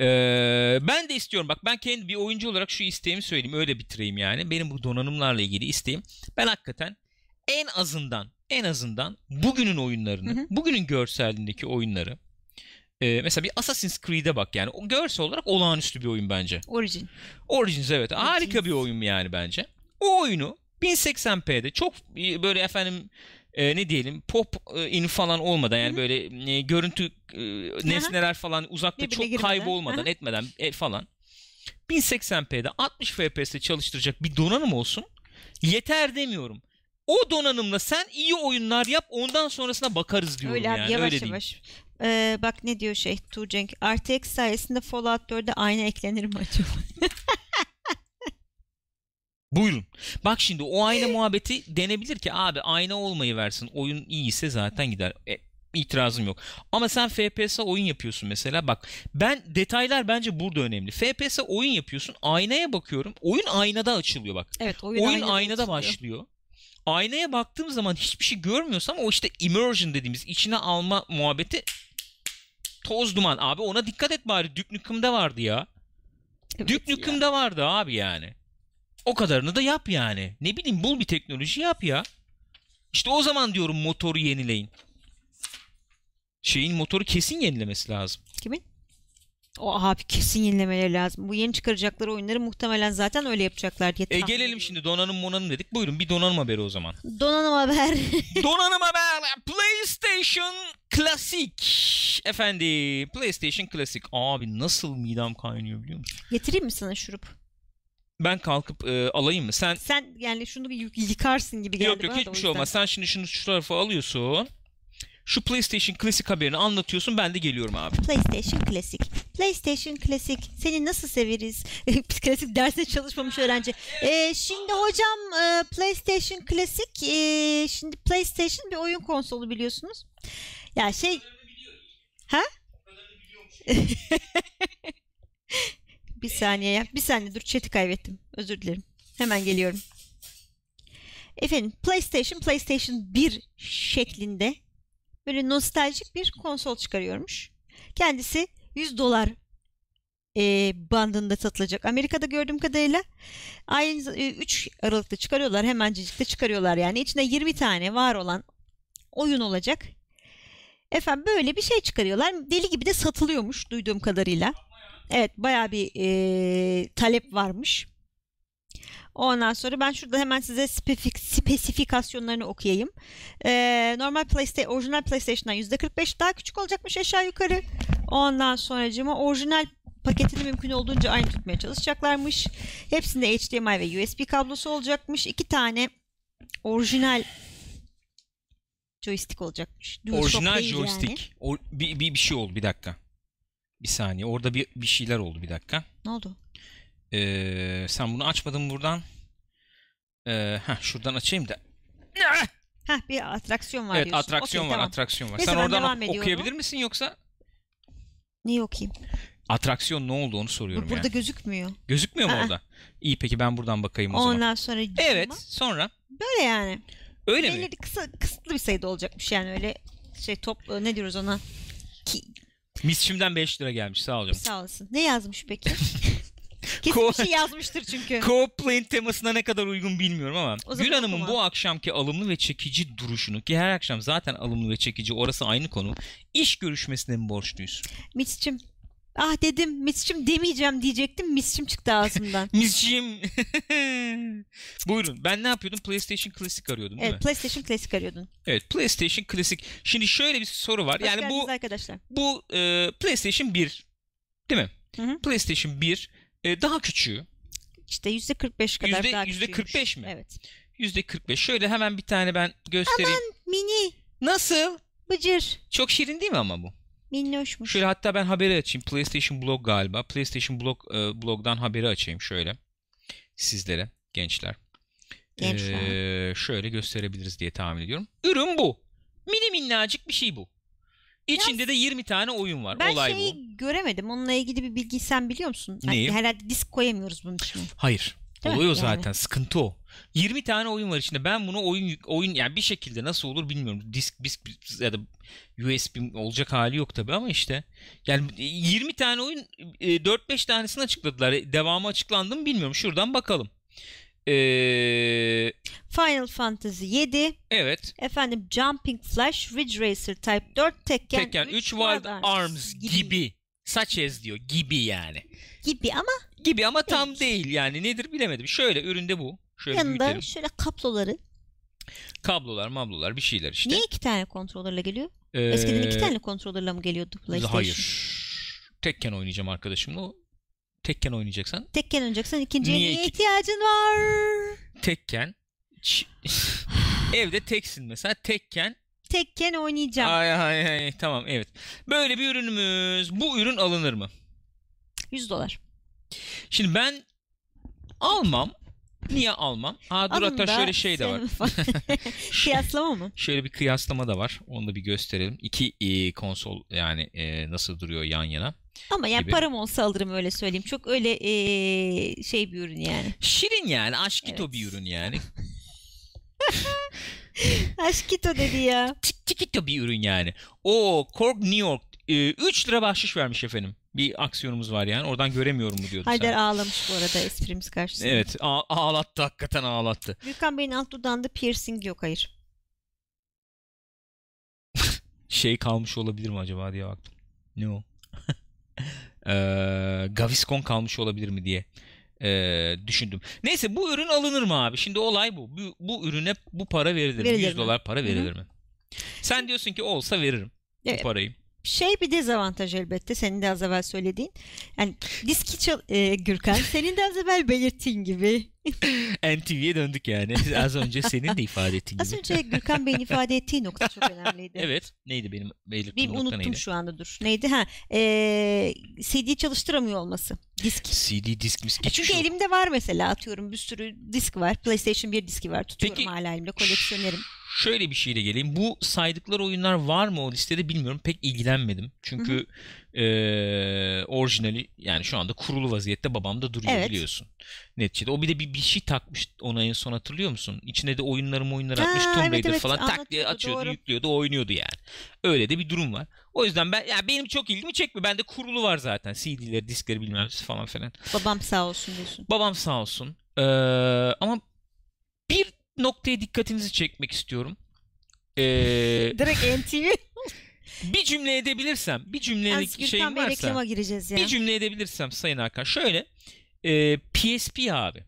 Ee, ben de istiyorum bak ben kendi bir oyuncu olarak şu isteğimi söyleyeyim öyle bitireyim yani. Benim bu donanımlarla ilgili isteğim ben hakikaten en azından en azından bugünün oyunlarını, Hı hı. bugünün görselliğindeki oyunları e, mesela bir Assassin's Creed'e bak yani o görsel olarak olağanüstü bir oyun bence. Origin. Origins evet harika Origins. bir oyun yani bence. O oyunu 1080p'de çok e, böyle efendim e, ne diyelim pop e, in falan olmadan yani Hı hı. böyle e, görüntü e, nesneler falan uzakta Birbirine çok girmeden. kaybolmadan etmeden e, falan 1080p'de 60 FPS'te çalıştıracak bir donanım olsun. Yeter demiyorum. O donanımla sen iyi oyunlar yap ondan sonrasına bakarız diyorum Öyle abi yani. yavaş Öyle diyeyim. yavaş. Ee, bak ne diyor şey Tuğcenk. RTX sayesinde Fallout 4'e ayna eklenir mi acaba? Buyurun. Bak şimdi o ayna muhabbeti denebilir ki abi ayna olmayı versin. Oyun iyiyse zaten gider. E, itirazım yok. Ama sen FPS oyun yapıyorsun mesela. Bak ben detaylar bence burada önemli. FPS oyun yapıyorsun. Aynaya bakıyorum. Oyun aynada açılıyor bak. Evet Oyun, aynada aynada açılıyor. başlıyor. Aynaya baktığım zaman hiçbir şey görmüyorsam o işte immersion dediğimiz içine alma muhabbeti toz duman. Abi ona dikkat et bari. Duke Nukem'de vardı ya. Evet Duke. Nukem'de vardı abi yani. O kadarını da yap yani. Ne bileyim bul bir teknoloji yap ya. İşte o zaman diyorum motoru yenileyin. Şeyin motoru kesin yenilemesi lazım. Kimin? O abi kesin yenilemeleri lazım. Bu yeni çıkaracakları oyunları muhtemelen zaten öyle yapacaklar diye E tahmin gelelim ediyorum. şimdi donanım monanım dedik. Buyurun bir donanım haberi o zaman. Donanım haber. donanım haber. PlayStation Classic. Efendi PlayStation Classic. Abi nasıl midem kaynıyor biliyor musun? Getireyim mi sana şurup? Ben kalkıp e, alayım mı? Sen Sen yani şunu bir yık- yıkarsın gibi geldi Yok yok bana da o hiçbir şey yüzden. olmaz. Sen şimdi şunu şu tarafa alıyorsun. Şu PlayStation Classic haberini anlatıyorsun ben de geliyorum abi. PlayStation Classic. PlayStation Classic. Seni nasıl severiz? Klasik derste çalışmamış öğrenci. Ee, şimdi hocam e, PlayStation Classic e, şimdi PlayStation bir oyun konsolu biliyorsunuz. Ya şey Ha? bir saniye ya. Bir saniye dur chat'i kaybettim. Özür dilerim. Hemen geliyorum. Efendim PlayStation PlayStation 1 şeklinde böyle nostaljik bir konsol çıkarıyormuş. Kendisi 100 dolar e, bandında satılacak. Amerika'da gördüğüm kadarıyla aynı e, 3 Aralık'ta çıkarıyorlar. Hemencecik çıkarıyorlar yani. İçinde 20 tane var olan oyun olacak. Efendim böyle bir şey çıkarıyorlar. Deli gibi de satılıyormuş duyduğum kadarıyla. Evet bayağı bir e, talep varmış. Ondan sonra ben şurada hemen size spesifik, spesifikasyonlarını okuyayım. Ee, normal PlayStation, orijinal PlayStation'dan %45 daha küçük olacakmış aşağı yukarı. Ondan sonracığıma orijinal paketini mümkün olduğunca aynı tutmaya çalışacaklarmış. Hepsinde HDMI ve USB kablosu olacakmış. İki tane orijinal joystick olacakmış. DualShock Orijinal joystick. Yani. O, bir, bir, bir şey oldu bir dakika. Bir saniye. Orada bir, bir şeyler oldu bir dakika. Ne oldu? Ee, sen bunu açmadın buradan. Ee, heh, şuradan açayım da. Heh bir atraksiyon var evet diyorsun. atraksiyon Okey, var tamam. atraksiyon var. Neyse, sen ben oradan devam ok- ediyorum. okuyabilir misin yoksa? Neyi okuyayım? Atraksiyon ne oldu onu soruyorum Burada yani. gözükmüyor. Gözükmüyor mu Aa. orada? İyi peki ben buradan bakayım o zaman. Ondan sonra Evet sonra. böyle yani. Öyle mi? Belli kısa kısıtlı bir sayıda olacakmış yani öyle şey top e, ne diyoruz ona? Ki, Misçimden 5 lira gelmiş sağ olun. sağ olasın. Ne yazmış peki? Kesin bir şey yazmıştır çünkü. Co-playing temasına ne kadar uygun bilmiyorum ama Gül Hanım'ın okuma. bu akşamki alımlı ve çekici duruşunu ki her akşam zaten alımlı ve çekici orası aynı konu. iş görüşmesine mi borçluyuz? Misçim. Ah dedim Misçim demeyeceğim diyecektim. Misçim çıktı ağzımdan. Misçim. Buyurun. Ben ne yapıyordum? PlayStation Classic arıyordum değil evet mi? PlayStation Classic arıyordun. Evet, PlayStation Classic. Şimdi şöyle bir soru var. Hoş yani bu arkadaşlar. bu e, PlayStation 1 değil mi? Hı hı. PlayStation 1 e, daha küçüğü. İşte %45 kadar Yüzde- daha yüzde küçüğümüş. 45 mi? Evet. %45. Şöyle hemen bir tane ben göstereyim. Mini. Nasıl? Bıcır. Çok şirin değil mi ama bu? Minnoşmuş. Şöyle hatta ben haberi açayım. PlayStation Blog galiba. PlayStation Blog e, blogdan haberi açayım şöyle. Sizlere gençler. Gençler. Ee, şöyle gösterebiliriz diye tahmin ediyorum. Ürün bu. Mini minnacık bir şey bu. İçinde de 20 tane oyun var. Ben Olay şeyi bu. göremedim. Onunla ilgili bir bilgi sen biliyor musun? Hani Neyi? herhalde disk koyamıyoruz bunun içine. Hayır. Değil? Oluyor Yani. zaten. Sıkıntı o. 20 tane oyun var içinde. Ben bunu oyun oyun yani bir şekilde nasıl olur bilmiyorum. Disk disk ya da USB olacak hali yok tabii ama işte yani 20 tane oyun e, 4-5 tanesini açıkladılar. E, Devamı açıklandı mı bilmiyorum. Şuradan bakalım. Ee, Final Fantasy 7, evet. efendim Jumping Flash, Ridge Racer Type 4, Tekken, Tekken 3 Wild Arms gibi. Such as diyor. Gibi yani. gibi ama Gibi ama tam Evet. değil yani. Nedir bilemedim. Şöyle üründe bu. Şöyle yanında büyütelim. şöyle kabloları. Kablolar, mablolar bir şeyler işte. Niye iki tane kontrolörle geliyor? Ee, Eskiden iki tane kontrolörle mi geliyordu PlayStation? Hayır. Tekken oynayacağım arkadaşımla. Tekken oynayacaksan Tekken oynayacaksan ikinciye Niye niye ihtiyacın var? Tekken evde teksin mesela Tekken Tekken oynayacağım. ay ay ay tamam evet. Böyle bir ürünümüz. Bu ürün alınır mı? 100 dolar. Şimdi ben almam. Niye almam? Aa dur Alın hatta şöyle şey de var. Kıyaslama mı? Şöyle bir kıyaslama da var. Onu da bir gösterelim. İki e, konsol yani e, nasıl duruyor yan yana. Ama yani gibi. param olsa alırım öyle söyleyeyim. Çok öyle eee, şey bir ürün yani. Şirin yani. Aşkito Evet. bir ürün yani. Aşkito dedi ya. Tik- Tikito bir ürün yani. O Korg New York 3 lira bahşiş vermiş efendim. Bir aksiyonumuz var yani. Oradan göremiyorum mu diyordun Haydar sen. ağlamış bu arada esprimiz karşısında. Evet a- ağlattı hakikaten ağlattı. Gürkan Bey'in alt dudağında piercing yok hayır. Şey kalmış olabilir mi acaba diye baktım. Ne o? Eee, Gaviscon kalmış olabilir mi diye eee, düşündüm. Neyse bu ürün alınır mı abi? Şimdi olay bu. Bu, bu ürüne bu para verilir mi? Verilir 100 mi? dolar para verilir mi? Sen diyorsun ki olsa veririm bu Evet. parayı. Şey bir dezavantaj elbette senin de az evvel söylediğin. Yani diski çal e, Gürkan senin de az evvel belirttiğin gibi. NTV'ye döndük yani. Az önce senin de ifade ettiğin Az gibi. önce Gürkan Bey'in ifade ettiği nokta çok önemliydi. Evet. Neydi benim Bir belirttiğim nokta unuttum neydi? şu anda dur. Neydi? Ha, e, CD çalıştıramıyor olması. Disk. CD disk misk E çünkü şey yok. elimde var mesela atıyorum bir sürü disk var. PlayStation 1 diski var. Tutuyorum Peki- hala elimde koleksiyonerim. Şöyle bir şeyle geleyim. Bu saydıkları oyunlar var mı o listede bilmiyorum. Pek ilgilenmedim. Çünkü eee, orijinali yani şu anda kurulu vaziyette babamda duruyor Evet. biliyorsun. Neticede. O bir de bir, bir şey takmış ona en son hatırlıyor musun? İçine de oyunları oyunları Ha, atmış. Tomb evet, Raider evet, falan tak diye anlatıyordu, açıyordu, doğru. yüklüyordu, oynuyordu yani. Öyle de bir durum var. O yüzden ben ya benim çok ilgimi çekmiyor. Bende kurulu var zaten. CD'leri, diskleri bilmem falan filan. Babam sağ olsun diyorsun. Babam sağ olsun. Ee, ama bir noktaya dikkatinizi çekmek istiyorum. Ee, Direkt NTV. bir cümle edebilirsem, bir cümlelik Bey varsa, reklama gireceğiz ya. bir cümle edebilirsem Sayın Hakan şöyle. e, PSP abi.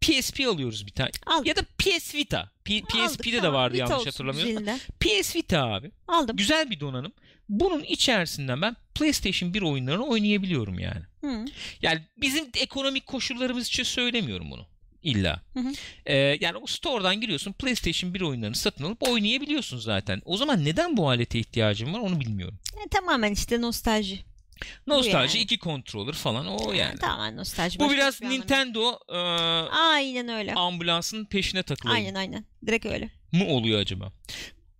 PSP alıyoruz bir tane. Al. Ya da PS Vita. P- Aldık, PSP'de de tamam. vardı Vita yanlış güzelinden. PS Vita abi. Aldım. Güzel bir donanım. Bunun içerisinden ben PlayStation 1 oyunlarını oynayabiliyorum yani. Hı. Yani bizim ekonomik koşullarımız için söylemiyorum bunu. İlla. Hı hı. Ee, yani o store'dan giriyorsun PlayStation 1 oyunlarını satın alıp oynayabiliyorsun zaten. O zaman neden bu alete ihtiyacım var onu bilmiyorum. E, tamamen işte nostalji. Nostalji yani. iki controller falan o yani. Tamamen nostalji. Bu biraz yok. Nintendo e, Aynen öyle. ambulansın peşine takılayım Aynen aynen. Direkt öyle. mı oluyor acaba?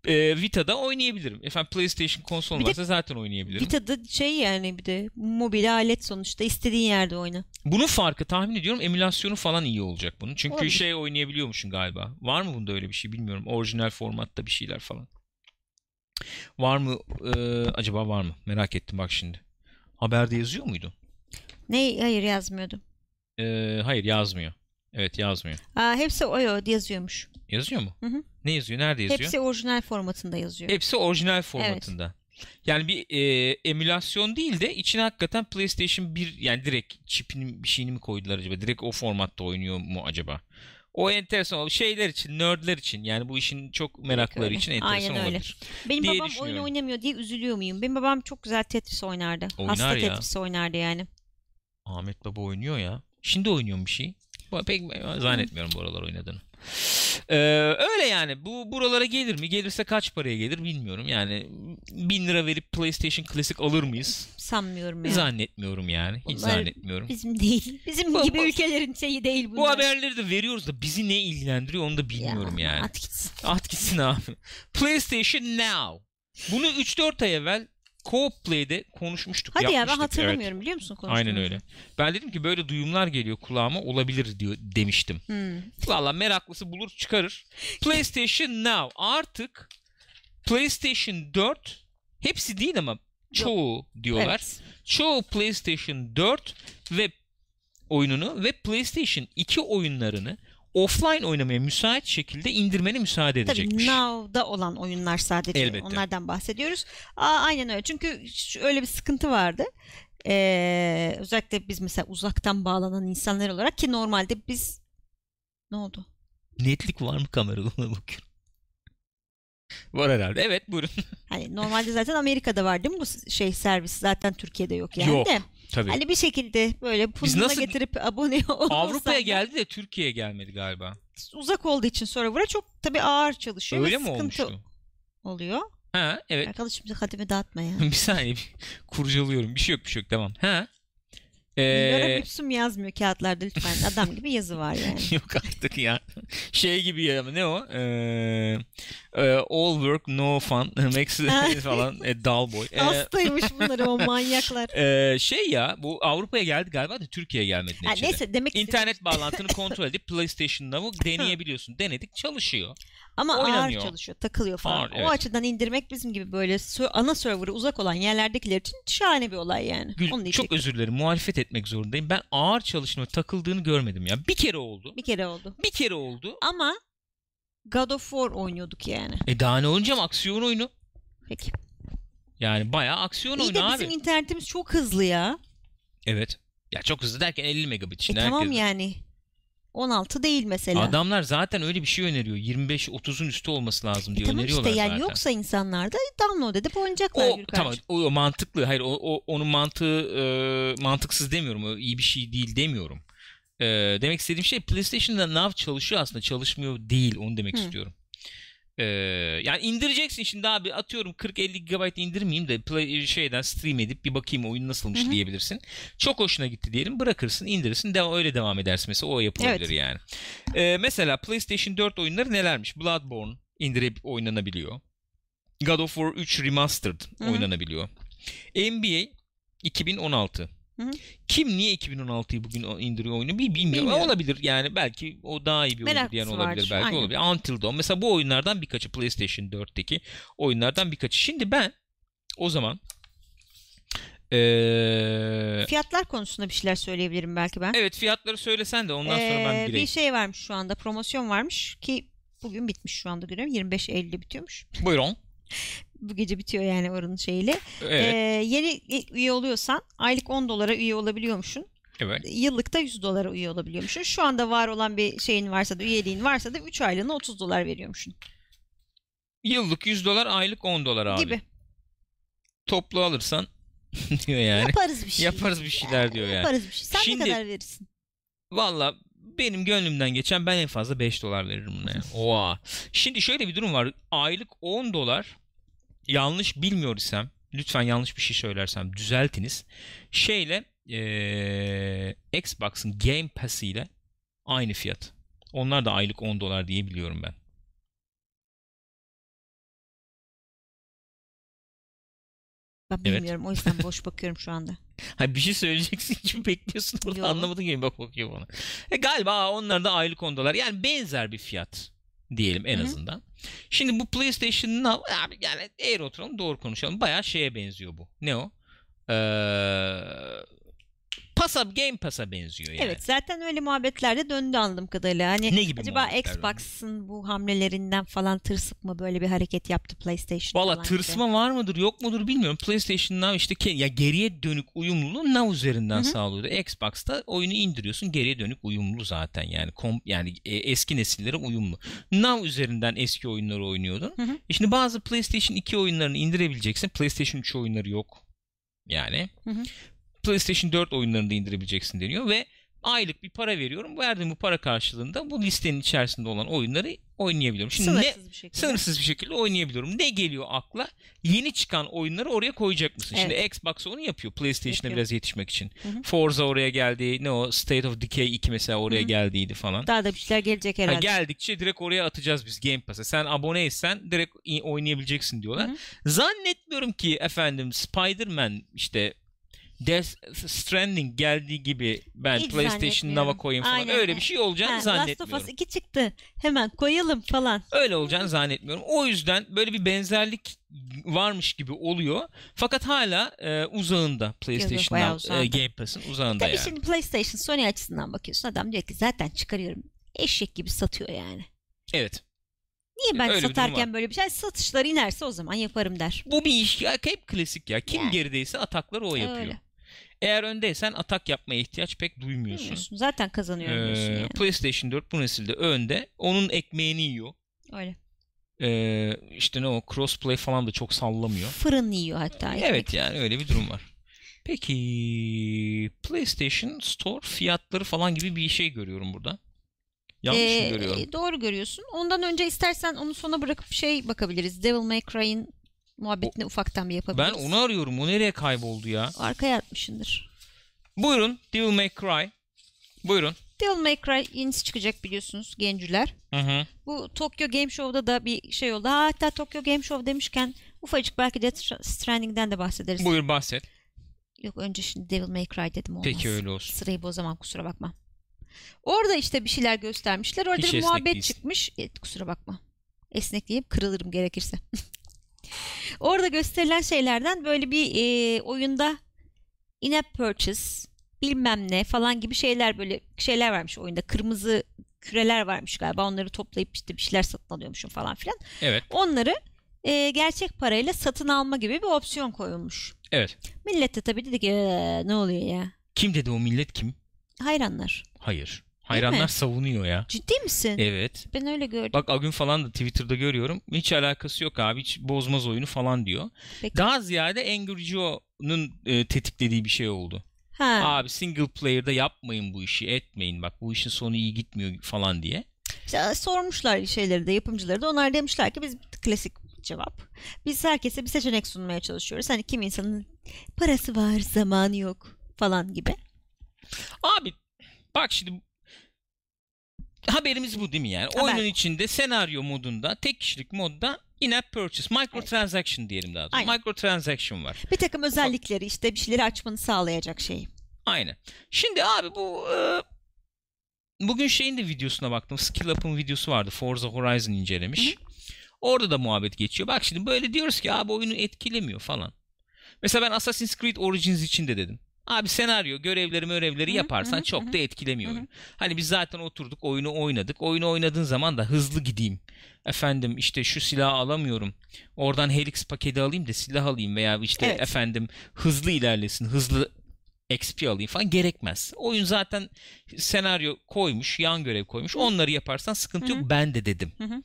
E, Vita'da oynayabilirim. Efendim PlayStation konsol Bir de varsa zaten oynayabilirim. Vita'da şey yani bir de mobil alet sonuçta istediğin yerde oyna. Bunun farkı tahmin ediyorum emülasyonu falan iyi olacak bunun. Çünkü Olabilir. şey oynayabiliyormuşsun galiba. Var mı bunda öyle bir şey bilmiyorum. Orijinal formatta bir şeyler falan. Var mı? e, acaba var mı? Merak ettim bak şimdi. Haberde yazıyor muydu? Ne? Hayır yazmıyordu. E, hayır yazmıyor. Evet yazmıyor. Aa, hepsi OYO yazıyormuş. Yazıyor mu? Hı hı. Ne yazıyor? Nerede yazıyor? Hepsi orijinal formatında yazıyor. Hepsi orijinal formatında. Yani bir e, emülasyon değil de içine hakikaten PlayStation 1 yani direkt çipini bir şeyini mi koydular acaba? Direkt o formatta oynuyor mu acaba? O enteresan olabilir. Şeyler için, nerdler için yani bu işin çok meraklıları öyle. için enteresan Aynen öyle. olabilir. Benim diye babam oyun oynamıyor diye üzülüyor muyum? Benim babam çok güzel Tetris oynardı. Oynar Hasta ya. Tetris oynardı yani. Ahmet Baba oynuyor ya. Şimdi oynuyor bir şey? Pek zannetmiyorum bu aralar oynadığını. Ee, öyle yani. Bu buralara gelir mi? Gelirse kaç paraya gelir bilmiyorum. Yani bin lira verip PlayStation Classic alır mıyız? Sanmıyorum yani. Zannetmiyorum yani. Hiç Bunlar zannetmiyorum. Bizim değil. Bizim Bu- gibi bu- ülkelerin şeyi değil bunlar. Bu haberleri de veriyoruz da bizi ne ilgilendiriyor onu da bilmiyorum Ya, yani. At gitsin. At gitsin abi. PlayStation Now. Bunu 3-4 ay evvel Co-op Play'de konuşmuştuk. Hadi ya ben yapmıştık. Evet. hatırlamıyorum biliyor musun Aynen konuştuğumuzu? öyle. Ben dedim ki böyle duyumlar geliyor kulağıma olabilir diyor demiştim. Hmm. Valla meraklısı bulur çıkarır. PlayStation Now artık PlayStation 4 hepsi değil ama çoğu diyorlar. Evet. Çoğu PlayStation 4 ve oyununu ve PlayStation 2 oyunlarını offline oynamaya müsait şekilde indirmene müsaade Tabii edecekmiş. Now'da olan oyunlar sadece Elbette. onlardan bahsediyoruz. Aa, aynen öyle çünkü öyle bir sıkıntı vardı. Ee, özellikle biz mesela uzaktan bağlanan insanlar olarak ki normalde biz ne oldu? Netlik var mı kamerada ona bakıyorum. Var herhalde. Evet buyurun. Hani normalde zaten Amerika'da var değil mi bu şey servis zaten Türkiye'de yok yani Yok, de. Tabii. Hani bir şekilde böyle nasıl- getirip abone olursan Avrupa'ya geldi de Türkiye'ye gelmedi galiba. uzak olduğu için server'a çok tabii ağır çalışıyor Öyle mi sıkıntı olmuştu? oluyor. Ha evet. Arkadaşım bize kademi dağıtma ya. bir saniye bir kurcalıyorum. Bir şey yok bir şey yok tamam. Ha. Ee, Lüpsüm yazmıyor kağıtlarda lütfen. Adam gibi yazı var yani. yok artık ya. Şey gibi ya ne o? Ee, e, all work no fun makes falan e, dull boy. Ee, Hastaymış bunları o manyaklar. e, şey ya bu Avrupa'ya geldi galiba da Türkiye'ye gelmedi Ha, neticede. neyse demek İnternet bağlantını kontrol edip PlayStation Now'u deneyebiliyorsun. Denedik çalışıyor. ama oynanıyor. ağır çalışıyor, takılıyor falan. Ağır, O evet. açıdan indirmek bizim gibi böyle ana serverı uzak olan yerlerdekiler için şahane bir olay yani. Gül, Onu çok özür dilerim muhalefet etmek zorundayım. Ben ağır çalışma takıldığını görmedim ya. Bir kere oldu. Bir kere oldu. Bir kere oldu. Ama God of War oynuyorduk yani. E daha ne oynayacağım aksiyon oyunu. Peki. Yani bayağı aksiyon İyi oyunu de abi. bizim internetimiz çok hızlı ya. Evet. Ya çok hızlı derken 50 megabit E tamam yani. 16 değil mesela. Adamlar zaten öyle bir şey öneriyor. 25-30'un üstü olması lazım diye E tamam öneriyorlar işte yani zaten. yoksa insanlar da download edip oynayacaklar o tamam o, o mantıklı. Hayır o, o onun mantığı e, mantıksız demiyorum. O iyi bir şey değil demiyorum. E, demek istediğim şey PlayStation'da Now çalışıyor aslında. Çalışmıyor değil. Onu demek Hı. istiyorum. E, yani indireceksin şimdi abi atıyorum 40-50 GB indirmeyeyim de play, şeyden stream edip bir bakayım oyun nasılmış Hı hı. diyebilirsin. Çok hoşuna gitti diyelim bırakırsın indirirsin devam, öyle devam edersin mesela o yapılabilir Evet. yani. E, mesela PlayStation 4 oyunları nelermiş? Bloodborne indirip oynanabiliyor. God of War 3 Remastered Hı hı. oynanabiliyor. NBA 2016. Hı hı. Kim niye 2016'yı bugün indiriyor oyunu bilmiyorum. Bilmiyorum. Olabilir yani belki o daha iyi bir oyun Meraklısı diyen olabilir belki aynen. olabilir. Until Dawn mesela bu oyunlardan birkaçı PlayStation 4'teki oyunlardan birkaçı. Şimdi ben o zaman eee, Fiyatlar konusunda bir şeyler söyleyebilirim belki ben. evet fiyatları söylesen de ondan sonra ben Ee, gireyim. bir şey varmış şu anda promosyon varmış ki bugün bitmiş şu anda görüyorum 25 Eylül'de bitiyormuş. Buyurun. Bu gece bitiyor yani oranın şeyiyle. Evet. Ee, yeni üye oluyorsan aylık 10 dolara üye olabiliyormuşsun. evet. Yıllık da 100 dolara üye olabiliyormuşsun. Şu anda var olan bir şeyin varsa da üyeliğin varsa da 3 aylığına 30 dolar veriyormuşsun. Yıllık 100 dolar, aylık 10 dolar abi. Gibi. Toplu alırsan diyor yani. Yaparız bir şey. Yaparız bir şeyler diyor yani. Yaparız bir şey. Sen Şimdi- ne kadar verirsin? Valla benim gönlümden geçen ben en fazla 5 dolar veririm buna. Oha. Şimdi şöyle bir durum var. Aylık 10 dolar yanlış bilmiyor isem lütfen yanlış bir şey söylersem düzeltiniz. Şeyle eee, Xbox'ın Game Pass ile aynı fiyat. Onlar da aylık 10 dolar diye biliyorum ben. Ben Evet. bilmiyorum o yüzden boş bakıyorum şu anda. Ha bir şey söyleyeceksin gibi bekliyorsun burada anlamadın gibi bak bakıyor bana. E, galiba onlar da aylık 10 dolar. Yani benzer bir fiyat diyelim en Hı hı. azından. Şimdi bu PlayStation Now abi yani eğer oturalım doğru konuşalım. Bayağı şeye benziyor bu. Ne o? Ee, Pass'a Game Pass'a benziyor yani. Evet zaten öyle muhabbetlerde döndü anladığım kadarıyla. Hani Ne gibi acaba? Xbox'ın bu hamlelerinden falan tırsıp mı böyle bir hareket yaptı PlayStation Valla falan gibi? tırsma var mıdır yok mudur bilmiyorum. PlayStation Now işte ya geriye dönük uyumluluğu Now üzerinden Hı hı. sağlıyordu. Xbox'ta oyunu indiriyorsun geriye dönük uyumlu zaten yani kom yani e, eski nesillere uyumlu. Now üzerinden eski oyunları oynuyordun. E Şimdi bazı PlayStation 2 oyunlarını indirebileceksin. PlayStation 3 oyunları yok. Yani. Hı hı. PlayStation 4 oyunlarını da indirebileceksin deniyor ve aylık bir para veriyorum. Verdiğim bu para karşılığında bu listenin içerisinde olan oyunları oynayabiliyorum. Şimdi ne Sınırsız bir şekilde. sınırsız bir şekilde oynayabiliyorum. Ne geliyor akla? Yeni çıkan oyunları oraya koyacak mısın? Şimdi Xbox onu yapıyor PlayStation'a biraz yetişmek için. Hı hı. Forza oraya geldi. Ne o State of Decay 2 mesela oraya Hı hı. geldiydi falan. Daha da bir şeyler gelecek Ha, herhalde. geldikçe direkt oraya atacağız biz Game Pass'a. Sen aboneysen direkt oynayabileceksin diyorlar. Hı hı. Zannetmiyorum ki efendim Spider-Man işte Death Stranding geldiği gibi ben Hiç PlayStation zannetmiyorum. Now'a koyayım falan. Aynen. Öyle bir şey olacağını Ha, Last of zannetmiyorum. Us 2 çıktı. Hemen koyalım falan. Öyle olacağını zannetmiyorum. O yüzden böyle bir benzerlik varmış gibi oluyor. Fakat hala e, uzağında PlayStation bayağı Now, e. Game Pass'ın uzağında Tabii yani. şimdi PlayStation Sony açısından bakıyorsun. Adam diyor ki zaten çıkarıyorum. Eşek gibi satıyor yani. Evet. Niye ben Öyle bir satarken var. böyle bir şey satışlar inerse o zaman yaparım der. Bu bir iş ya hep klasik ya. Kim Yani. gerideyse atakları o yapıyor. Öyle. Eğer öndeysen atak yapmaya ihtiyaç pek duymuyorsun. Bilmiyorsun. Zaten kazanıyorum Ee, yani. PlayStation 4 bu nesilde önde. Onun ekmeğini yiyor. Öyle. Ee, işte ne o crossplay falan da çok sallamıyor. Fırın yiyor hatta. ekmek. Evet yani öyle bir durum var. Peki PlayStation Store fiyatları falan gibi bir şey görüyorum burada. Yanlış Ee, mı görüyorum? Doğru görüyorsun. Ondan önce istersen onu sona bırakıp şey bakabiliriz. Devil May Cry'in muhabbetini ufaktan bir Ben yapabiliriz. onu arıyorum. O nereye kayboldu ya? Arkaya atmışındır. Buyurun Devil May Cry. Buyurun. Devil May Cry yenisi çıkacak biliyorsunuz gencüler. Hı hı. Bu Tokyo Game Show'da da bir şey oldu. Ha, hatta Tokyo Game Show demişken ufacık belki Death Stranding'den de bahsederiz. Buyur bahset. Yok önce şimdi Devil May Cry dedim olmaz. Peki öyle olsun. Sırayı bozamam kusura bakma. Orada işte bir şeyler göstermişler. Orada Hiç bir muhabbet değilsin. çıkmış. E, kusura bakma. Esnek diyeyim kırılırım gerekirse. Orada gösterilen şeylerden böyle bir e, oyunda in-app purchase bilmem ne falan gibi şeyler böyle şeyler varmış oyunda. Kırmızı küreler varmış galiba. Onları toplayıp işte bir şeyler satın alıyormuşum falan filan. Evet. Onları e, gerçek parayla satın alma gibi bir opsiyon koyulmuş. Evet. Millet de tabii dedi ki "Ee, ne oluyor ya? Kim dedi o millet kim? Hayranlar. Hayır. Hayranlar mi? savunuyor ya. Ciddi misin? Evet. Ben öyle gördüm. Bak Agün falan da Twitter'da görüyorum. Hiç alakası yok abi. Hiç bozmaz oyunu falan diyor. Peki. Daha ziyade Angry Joe'nun e, tetiklediği bir şey oldu. ha. Abi single player'da yapmayın bu işi, etmeyin. Bak bu işin sonu iyi gitmiyor falan diye. İşte sormuşlar şeyleri de yapımcıları da onlar demişler ki biz klasik cevap. Biz herkese bir seçenek sunmaya çalışıyoruz. Hani kim insanın parası var, zamanı yok falan gibi. Abi bak şimdi haberimiz bu değil mi yani? Haber. Oyunun içinde senaryo modunda, tek kişilik modda in-app purchase, microtransaction diyelim daha doğrusu. Aynen. Microtransaction var. Bir takım özellikleri işte bir şeyleri açmanı sağlayacak şey. Aynen. Şimdi abi bu e, bugün şeyin de videosuna baktım. Skill Up'ın videosu vardı. Forza Horizon incelemiş. Orada da muhabbet geçiyor. Bak şimdi böyle diyoruz ki abi oyunu etkilemiyor falan. Mesela ben Assassin's Creed Origins için de dedim. Abi senaryo, görevleri görevleri yaparsan hı hı, çok hı da etkilemiyor oyun. Hani biz zaten oturduk, oyunu oynadık. Oyunu oynadığın zaman da hızlı gideyim. Efendim işte şu silahı alamıyorum. Oradan Helix paketi alayım da silah alayım veya işte Evet. efendim hızlı ilerlesin, hızlı XP alayım falan gerekmez. Oyun zaten senaryo koymuş, yan görev koymuş. Onları yaparsan sıkıntı Hı hı. yok. Ben de dedim. Hı hı.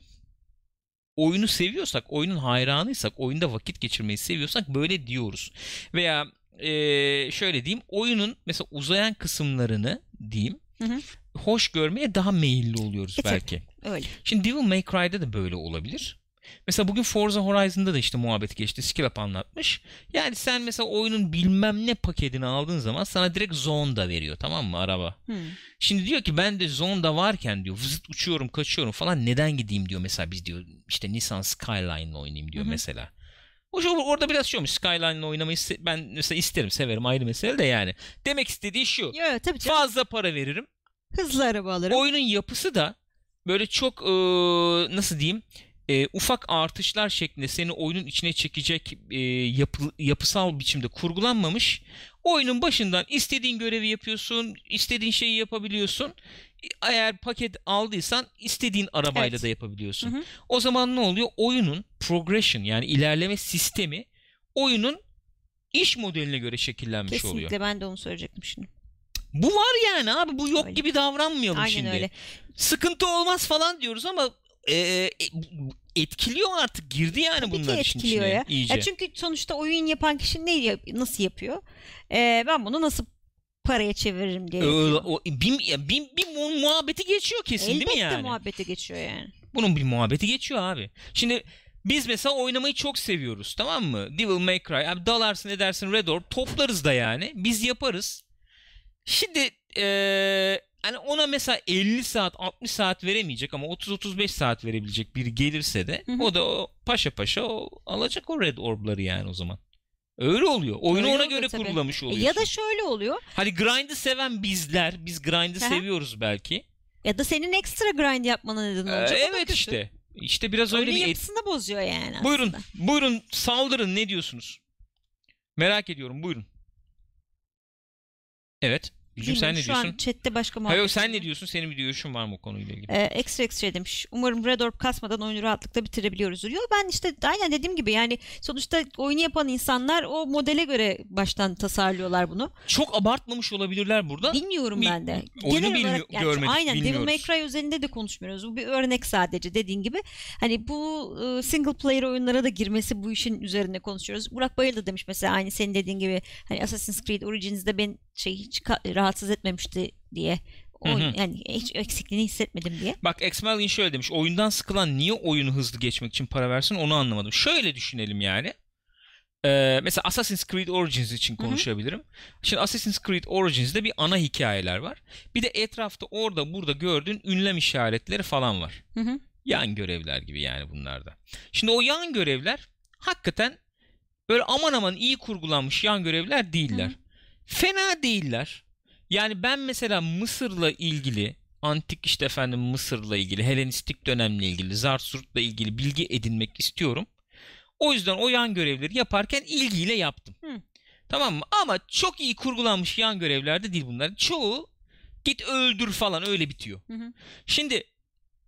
Oyunu seviyorsak, oyunun hayranıysak, oyunda vakit geçirmeyi seviyorsak böyle diyoruz. Veya eee, şöyle diyeyim, oyunun mesela uzayan kısımlarını diyeyim, Hı hı. hoş görmeye daha meyilli oluyoruz E tabii. belki. Öyle. Şimdi Devil May Cry'da da böyle olabilir. Mesela bugün Forza Horizon'da da işte muhabbet geçti. Skill Up anlatmış. Yani sen mesela oyunun bilmem ne paketini aldığın zaman sana direkt zone da veriyor tamam mı araba. Hı. Şimdi diyor ki ben de zone'da varken diyor vızıt uçuyorum kaçıyorum falan neden gideyim diyor mesela biz diyor işte Nissan Skyline'la oynayayım diyor hı. mesela. O şey, orada biraz şey olmuş Skyline'la oynamayı ben mesela isterim severim ayrı mesele de yani. Demek istediği şu. Yo, tabii canım. Fazla para veririm. Hızlı araba alırım. Oyunun yapısı da böyle çok e, nasıl diyeyim e, ufak artışlar şeklinde seni oyunun içine çekecek e, yapı- yapısal biçimde kurgulanmamış. Oyunun başından istediğin görevi yapıyorsun, istediğin şeyi yapabiliyorsun. Eğer paket aldıysan istediğin arabayla Evet. da yapabiliyorsun. Hı hı. O zaman ne oluyor? Oyunun progression yani ilerleme sistemi oyunun iş modeline göre şekillenmiş Kesinlikle oluyor. ben de onu söyleyecektim şimdi. Bu var yani abi bu yok Öyle. gibi davranmayalım Aynen şimdi. öyle. Sıkıntı olmaz falan diyoruz ama e, e, etkiliyor artık girdi yani Tabii bunlar etkiliyor içine ya. iyice. Ya çünkü sonuçta oyun yapan kişi ne nasıl yapıyor? Ee, ben bunu nasıl paraya çeviririm diye. Yapıyor. o, bir, ya bir, bir mu- muhabbeti geçiyor kesin Elbette değil mi yani? muhabbete geçiyor yani. Bunun bir muhabbeti geçiyor abi. Şimdi biz mesela oynamayı çok seviyoruz tamam mı? Devil May Cry. Abi dalarsın edersin Red Orb toplarız da yani. Biz yaparız. Şimdi eee hani ona mesela 50 saat 60 saat veremeyecek ama 30-35 saat verebilecek biri gelirse de Hı hı. o da o paşa paşa o alacak o Red Orb'ları yani o zaman. Öyle oluyor. Oyunu Öyle ona oluyor göre tabii. kurgulamış E, oluyorsun. Ya da şöyle oluyor. Hani grind'ı seven bizler, biz grind'ı Aha. seviyoruz belki. Ya da senin ekstra grind yapmana neden Ee, olacak. Da evet işte. İşte biraz öyle Oyunun bir et- yapısını bozuyor yani aslında. Buyurun, buyurun saldırın ne diyorsunuz? Merak ediyorum buyurun. Evet. Gülcüm sen ne Şu diyorsun? an chatte başka Hayır muhabbet. sen ne diyorsun? Senin bir görüşün var mı o konuyla ilgili? Ee, Extra Extra demiş. Umarım Red Orb kasmadan oyunu rahatlıkla bitirebiliyoruz diyor. Ben işte aynen dediğim gibi yani sonuçta oyunu yapan insanlar o modele göre baştan tasarlıyorlar bunu. Çok abartmamış olabilirler burada. Bilmiyorum Bir- ben de. oyunu Genel bilmi- olarak yani görmedik, aynen Devil bilmiyoruz. May Cry üzerinde de konuşmuyoruz. Bu bir örnek sadece dediğin gibi. Hani bu e, single player oyunlara da girmesi bu işin üzerine konuşuyoruz. Burak Bayıl da demiş mesela aynı senin dediğin gibi hani Assassin's Creed Origins'de ben şey hiç ka- rahatsız etmemişti diye. O, Hı hı. yani hiç eksikliğini hissetmedim diye. Bak X-Melin şöyle demiş. Oyundan sıkılan niye oyunu hızlı geçmek için para versin onu anlamadım. Şöyle düşünelim yani. Ee, mesela Assassin's Creed Origins için Hı hı. konuşabilirim. Şimdi Assassin's Creed Origins'de bir ana hikayeler var. Bir de etrafta orada burada gördüğün ünlem işaretleri falan var. Hı hı. Yan görevler gibi yani bunlarda. Şimdi o yan görevler hakikaten böyle aman aman iyi kurgulanmış yan görevler değiller. Hı. Fena değiller. Yani ben mesela Mısır'la ilgili antik işte efendim Mısır'la ilgili Helenistik dönemle ilgili Zarsurt'la ilgili bilgi edinmek istiyorum. O yüzden o yan görevleri yaparken ilgiyle yaptım. Hı. Tamam mı? Ama çok iyi kurgulanmış yan görevlerde değil bunlar. Çoğu git öldür falan öyle bitiyor. Hı hı. Şimdi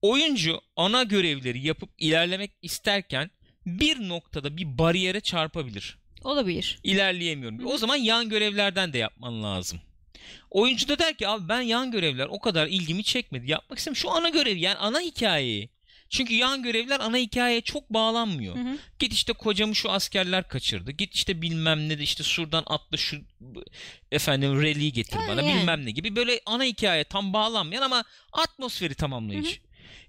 oyuncu ana görevleri yapıp ilerlemek isterken bir noktada bir bariyere çarpabilir. Olabilir. İlerleyemiyorum. Hı hı. O zaman yan görevlerden de yapman lazım. Oyuncu da der ki abi ben yan görevler o kadar ilgimi çekmedi. Yapmak istemiyorum. Şu ana görev yani ana hikayeyi. Çünkü yan görevler ana hikayeye çok bağlanmıyor. Hı hı. Git işte kocamı şu askerler kaçırdı. Git işte bilmem ne de işte şuradan atla şu efendim rally getir Ha, bana yani. bilmem ne gibi böyle ana hikaye tam bağlanmayan ama atmosferi tamamlayıcı.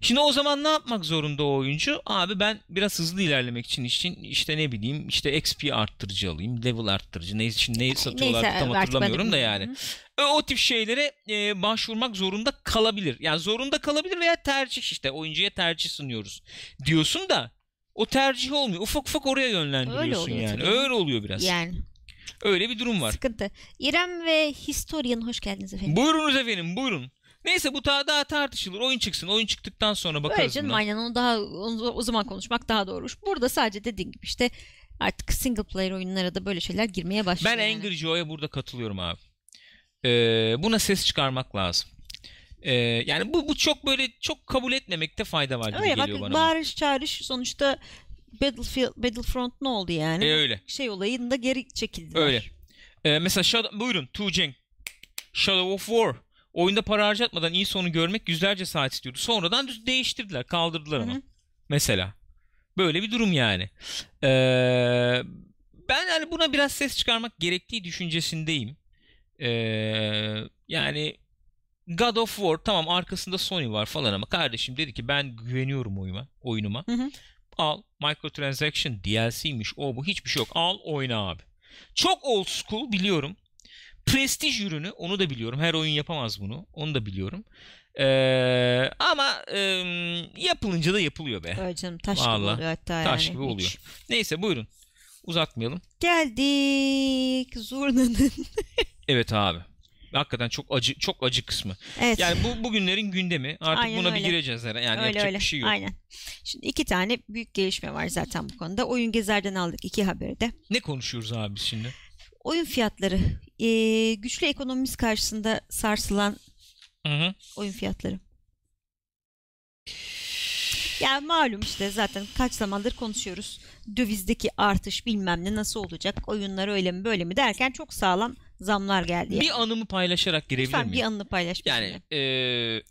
Şimdi o zaman ne yapmak zorunda o oyuncu? Abi ben biraz hızlı ilerlemek için için işte ne bileyim işte XP arttırıcı alayım, level arttırıcı. Ne için neyi satıyorlar Neyse, tam ben hatırlamıyorum da yani. Hı. E, O tip şeylere e, başvurmak zorunda kalabilir. Yani zorunda kalabilir veya tercih işte oyuncuya tercih sunuyoruz diyorsun da o tercih olmuyor. Ufak ufak oraya Öyle yönlendiriyorsun oluyor yani. tabii. Öyle oluyor biraz. Yani Öyle bir durum var. sıkıntı. İrem ve Historian hoş geldiniz efendim. Buyurunuz efendim buyurun. Neyse bu daha, daha tartışılır. Oyun çıksın. Oyun çıktıktan sonra Öyle bakarız canım buna. aynen onu daha onu, o zaman konuşmak daha doğruş. Burada sadece dediğin gibi işte artık single player oyunlara da böyle şeyler girmeye başlıyor. Ben yani. Angry Joe'ya burada katılıyorum abi. Ee, buna ses çıkarmak lazım. Ee, yani bu bu çok böyle çok kabul etmemekte fayda var gibi Öyle bak geliyor bana. bağırış çağırış sonuçta Battlefield, Battlefront ne oldu yani? E, öyle. Şey olayında geri çekildiler. Öyle. Ee, mesela Shadow, buyurun Tu Jing. Shadow of War. Oyunda para harcatmadan iyi sonu görmek yüzlerce saat istiyordu. Sonradan düz değiştirdiler, kaldırdılar ama. Mesela. Böyle bir durum yani. Ee, ben yani buna biraz ses çıkarmak gerektiği düşüncesindeyim. Ee, yani God of War tamam arkasında Sony var falan ama kardeşim dedi ki ben güveniyorum oyuma, oyunuma. Hı hı. Al microtransaction DLC'miş o bu hiçbir şey yok. Al oyna abi. Çok old school biliyorum. Prestij ürünü onu da biliyorum. Her oyun yapamaz bunu. Onu da biliyorum. Ee, ama em, yapılınca da yapılıyor be. Öyle canım taş gibi Vallahi, oluyor hatta taş yani. gibi Hiç. oluyor. Neyse buyurun. Uzatmayalım. Geldik Zurna'nın. Evet abi. Hakikaten çok acı çok acı kısmı. evet. Yani bu bugünlerin gündemi. Artık Aynen buna öyle. bir gireceğiz herhalde. Yani öyle yapacak öyle. bir şey yok. Aynen. Şimdi iki tane büyük gelişme var zaten bu konuda. Oyun Gezer'den aldık iki haberi de. Ne konuşuyoruz abi şimdi? Oyun fiyatları. Ee, güçlü ekonomimiz karşısında sarsılan Hı hı. oyun fiyatları. Ya malum işte zaten kaç zamandır konuşuyoruz. Dövizdeki artış bilmem ne nasıl olacak. Oyunlar öyle mi böyle mi derken çok sağlam zamlar geldi. Yani. Bir anımı paylaşarak girebilir Lütfen miyim? bir anını paylaş Yani eee,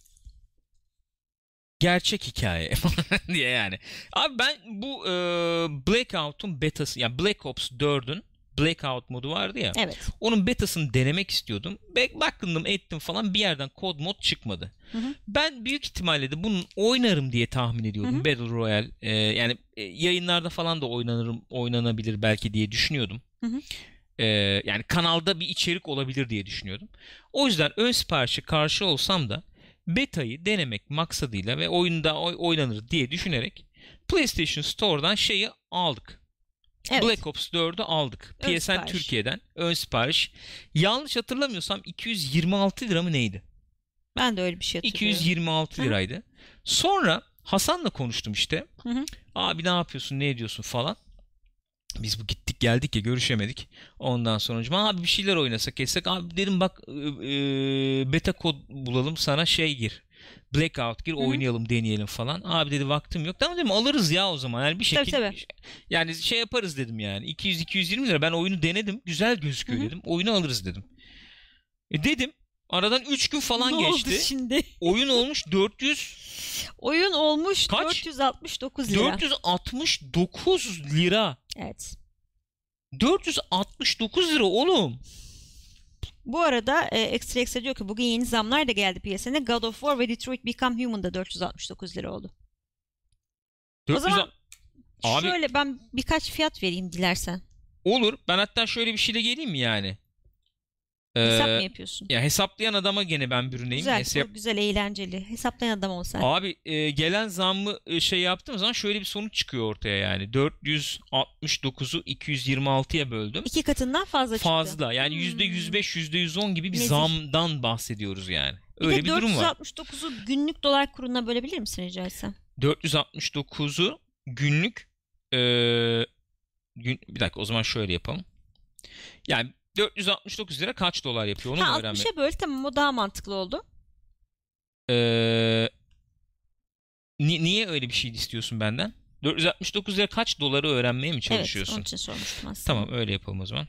gerçek hikaye diye yani. Abi ben bu eee Blackout'un betası yani Black Ops 4'ün Blackout modu vardı ya. Evet. Onun betasını denemek istiyordum. Baktım ettim falan bir yerden kod mod çıkmadı. Hı hı. Ben büyük ihtimalle de bunun oynarım diye tahmin ediyordum. Hı hı. Battle Royale eee, yani e, yayınlarda falan da oynanırım oynanabilir belki diye düşünüyordum. Hı hı. Eee, yani kanalda bir içerik olabilir diye düşünüyordum. O yüzden ön siparişi karşı olsam da beta'yı denemek maksadıyla ve oyunda oy- oynanır diye düşünerek PlayStation Store'dan şeyi aldık. Evet. Black Ops 4'ü aldık. Ön PSN sipariş. Türkiye'den ön sipariş. Yanlış hatırlamıyorsam 226 lira mı neydi? Ben de öyle bir şey hatırlıyorum. 226 Hı. liraydı. Sonra Hasan'la konuştum işte. Hı hı. Abi ne yapıyorsun ne ediyorsun falan. Biz bu gittik geldik ya görüşemedik. Ondan sonra abi bir şeyler oynasak etsek. Abi dedim bak e, beta kod bulalım sana şey gir. Blackout gir hı. oynayalım deneyelim falan. Abi dedi vaktim yok. Tamam dedim alırız ya o zaman. Yani bir Tabii, şekilde tabii. yani şey yaparız dedim yani. 200-220 lira ben oyunu denedim. Güzel gözüküyor Hı hı. dedim. Oyunu alırız dedim. E dedim. Aradan 3 gün falan ne geçti. oldu şimdi? Oyun olmuş 400 Oyun olmuş Kaç? 469 lira. 469 lira. Evet. 469 lira oğlum. Bu arada e, Extra Extra diyor ki bugün yeni zamlar da geldi piyasaya. God of War ve Detroit Become Human da 469 lira oldu. O 400 zaman- Abi- Şöyle ben birkaç fiyat vereyim dilersen. olur. Ben hatta şöyle bir şeyle geleyim mi yani? Hesap Ee, mı yapıyorsun? Ya hesaplayan adama gene ben bürüneyim. Güzel, Hesap- bu güzel, eğlenceli. Hesaplayan adam olsa. Abi e, gelen zammı e, şey yaptığım zaman şöyle bir sonuç çıkıyor ortaya yani. 469'u 226'ya böldüm. İki katından fazla çıktı. Fazla. Yani Hmm. %105, %110 gibi bir Nezih. zamdan bahsediyoruz yani. Bir Öyle de bir durum var. 469'u günlük dolar kuruna bölebilir misin rica etsem? 469'u günlük e, gün, bir dakika o zaman şöyle yapalım. Yani 469 lira kaç dolar yapıyor onu ha öğrenmek. 60'a böl tamam o daha mantıklı oldu. Ee, ni- niye öyle bir şey istiyorsun benden? 469 lira kaç doları öğrenmeye mi çalışıyorsun? Evet onun için sormuştum aslında. Tamam öyle yapalım o zaman.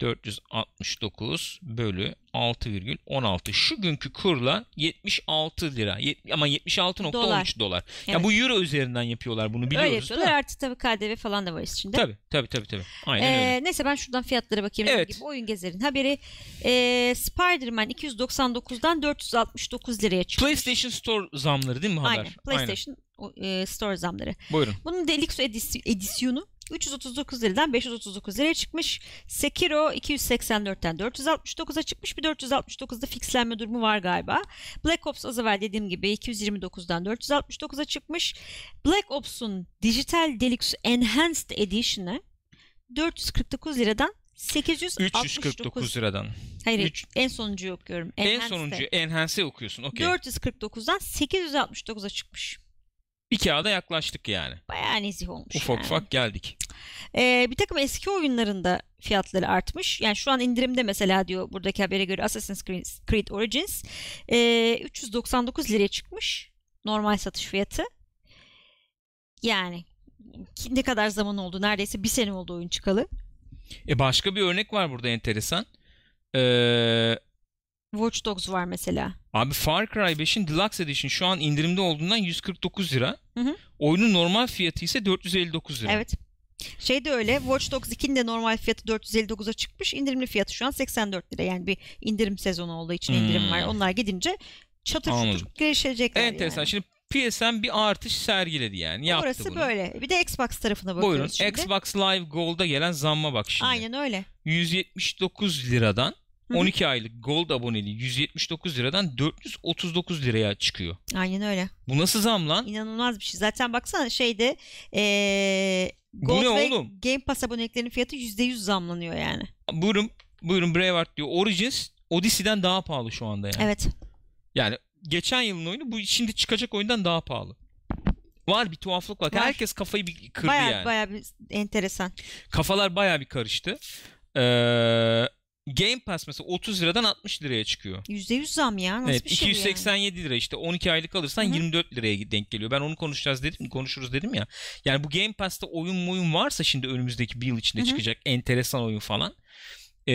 469 bölü 6,16. Şu günkü kurla 76 lira. Yet- ama 76.13 dolar. Dolar. Ya Evet. bu euro üzerinden yapıyorlar bunu biliyoruz. Öyle yapıyorlar. Artı tabii KDV falan da var içinde. Tabii tabii tabii tabii. Aynen Ee, öyle. neyse ben şuradan fiyatlara bakayım. Evet. Gibi. Oyun Gezer'in haberi. Ee, Spider-Man 299'dan 469 liraya çıkmış. PlayStation Store zamları değil mi haber? Aynen. PlayStation o, e, Store zamları. Buyurun. Bunun Deluxe edisi- edisyonu 339 liradan 539 liraya çıkmış. Sekiro 284'ten 469'a çıkmış. Bir 469'da fixlenme durumu var galiba. Black Ops az evvel dediğim gibi 229'dan 469'a çıkmış. Black Ops'un Digital Deluxe Enhanced Edition'ı 449 liradan 869 349 liradan. Hayır Üç- en sonuncuyu okuyorum. En Enhanced'e. sonuncu Enhance'e okuyorsun. Okey. 449'dan 869'a çıkmış. Bir kağıda yaklaştık yani. Bayağı nezih olmuş Ufak yani. ufak geldik. Ee, bir takım eski oyunlarında fiyatları artmış. Yani şu an indirimde mesela diyor buradaki habere göre Assassin's Creed, Origins ee, 399 liraya çıkmış normal satış fiyatı. Yani ne kadar zaman oldu? Neredeyse bir sene oldu oyun çıkalı. E başka bir örnek var burada enteresan. Ee, Watch Dogs var mesela. abi Far Cry 5'in Deluxe Edition şu an indirimde olduğundan 149 lira. Hı hı. Oyunun normal fiyatı ise 459 lira. Evet. Şey de öyle. Watch Dogs 2'nin de normal fiyatı 459'a çıkmış. İndirimli fiyatı şu an 84 lira. Yani bir indirim sezonu olduğu için indirim var. Hmm. Onlar gidince çatır Anladım. çutur gelişecekler Enteresan. yani. Şimdi PSN bir artış sergiledi yani. Yaptı Orası bunu. böyle. Bir de Xbox tarafına bakıyoruz Buyurun. şimdi. Xbox Live Gold'a gelen zamma bak şimdi. Aynen öyle. 179 liradan. 12 aylık Gold aboneliği 179 liradan 439 liraya çıkıyor. Aynen öyle. Bu nasıl zam lan? İnanılmaz bir şey. Zaten baksana şeyde ee, Bu Gold ne ve oğlum? Game Pass aboneliklerinin fiyatı %100 zamlanıyor yani. Buyurun. Buyurun Braveheart diyor. Origins Odyssey'den daha pahalı şu anda yani. Evet. Yani geçen yılın oyunu bu şimdi çıkacak oyundan daha pahalı. Var bir tuhaflık var. Var. Herkes kafayı bir kırdı Baya yani. baya bir enteresan. Kafalar baya bir karıştı. Ee, Game Pass mesela 30 liradan 60 liraya çıkıyor. %100 zam ya. Nasıl evet, bir şey bu yani? 287 lira işte 12 aylık alırsan Hı hı. 24 liraya denk geliyor. Ben onu konuşacağız dedim, konuşuruz dedim ya. Yani bu Game Pass'ta oyun oyun varsa şimdi önümüzdeki bir yıl içinde Hı hı. çıkacak enteresan oyun falan. Ee,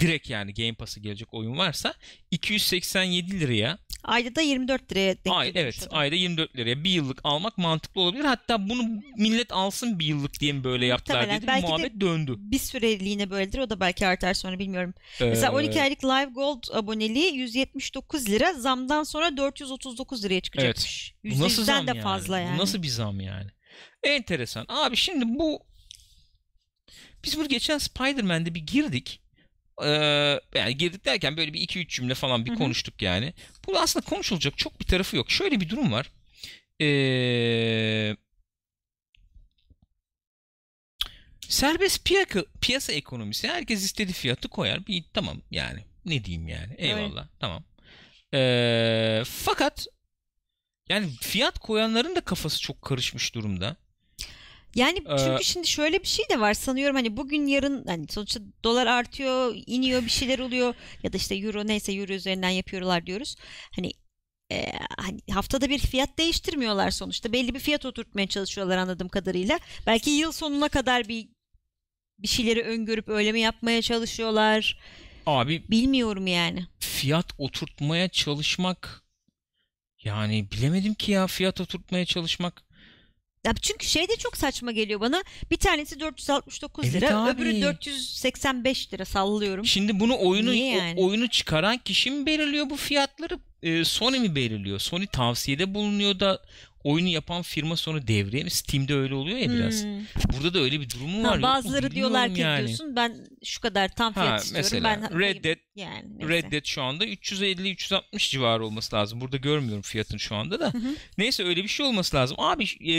direkt yani Game Pass'a gelecek oyun varsa 287 liraya Ayda da 24 liraya denk ay evet o da. ayda 24 liraya bir yıllık almak mantıklı olabilir. Hatta bunu millet alsın bir yıllık diye mi böyle yaptılar Muhtemelen. dedi. Belki de Muhabbet döndü. Bir süreliğine böyledir. O da belki artar sonra bilmiyorum. Mesela Ee, 12 aylık Live Gold aboneliği 179 lira. Zamdan sonra 439 liraya çıkacakmış. Bu nasıl %100'den zam de yani? fazla yani. Bu nasıl bir zam yani? Enteresan. Abi şimdi bu biz bu geçen Spider-Man'de bir girdik. Ee, yani girdik derken böyle bir 2-3 cümle falan bir Hı hı. konuştuk yani. Bu aslında konuşulacak çok bir tarafı yok. Şöyle bir durum var. Ee, serbest piyaka, piyasa ekonomisi herkes istediği fiyatı koyar. Bir tamam yani ne diyeyim yani eyvallah tamam. Ee, fakat yani fiyat koyanların da kafası çok karışmış durumda. Yani Ee, çünkü şimdi şöyle bir şey de var sanıyorum hani bugün yarın hani sonuçta dolar artıyor, iniyor bir şeyler oluyor ya da işte euro neyse euro üzerinden yapıyorlar diyoruz. Hani e, hani haftada bir fiyat değiştirmiyorlar sonuçta. Belli bir fiyat oturtmaya çalışıyorlar anladığım kadarıyla. Belki yıl sonuna kadar bir bir şeyleri öngörüp öyle mi yapmaya çalışıyorlar? Abi Bilmiyorum yani. fiyat oturtmaya çalışmak yani bilemedim ki ya fiyat oturtmaya çalışmak. Ya çünkü şey de çok saçma geliyor bana. Bir tanesi 469 Evet lira, abi. öbürü 485 lira sallıyorum. Şimdi bunu oyunu Niye o- yani? oyunu çıkaran kişi mi belirliyor bu fiyatları? Ee, Sony mi belirliyor? Sony tavsiyede bulunuyor da oyunu yapan firma sonra devreye mi? Steam'de öyle oluyor ya biraz. Hmm. Burada da öyle bir durumu Ha, var. yok mu bazıları diyorlar ki yani. diyorsun ben şu kadar tam fiyat Ha, istiyorum. mesela ben Red Dead yani neyse. Red Dead şu anda 350-360 civarı olması lazım. Burada görmüyorum fiyatını şu anda da. Hı hı. Neyse öyle bir şey olması lazım. Abi e,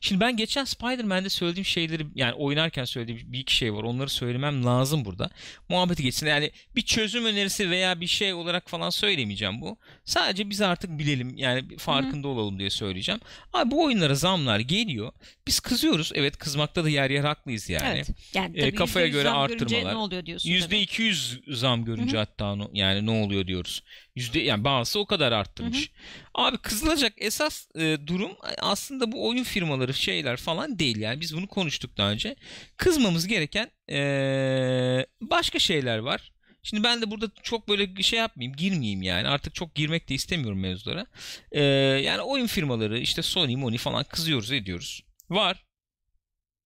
şimdi ben geçen Spider-Man'de söylediğim şeyleri yani oynarken söylediğim bir iki şey var. Onları söylemem lazım burada. Muhabbeti geçsin. Yani bir çözüm önerisi veya bir şey olarak falan söylemeyeceğim bu. Sadece biz artık bilelim yani farkında olalım diye söyleyeceğim. Abi bu oyunlara zamlar geliyor. Biz kızıyoruz. Evet kızmakta da yer yer haklıyız yani. Evet. Yani E, kafaya %100 göre zam. Ne oluyor diyorsun Yüzde tabii. 200 zam görünce hatta no- yani ne oluyor diyoruz. Yüzde yani bazısı o kadar arttırmış. Abi kızılacak esas e, durum aslında bu oyun firmaları şeyler falan değil yani biz bunu konuştuk daha önce. Kızmamız gereken e, başka şeyler var. Şimdi ben de burada çok böyle şey yapmayayım, girmeyeyim yani. Artık çok girmek de istemiyorum mevzulara. E, yani oyun firmaları işte Sony, Moni falan kızıyoruz, ediyoruz. Var.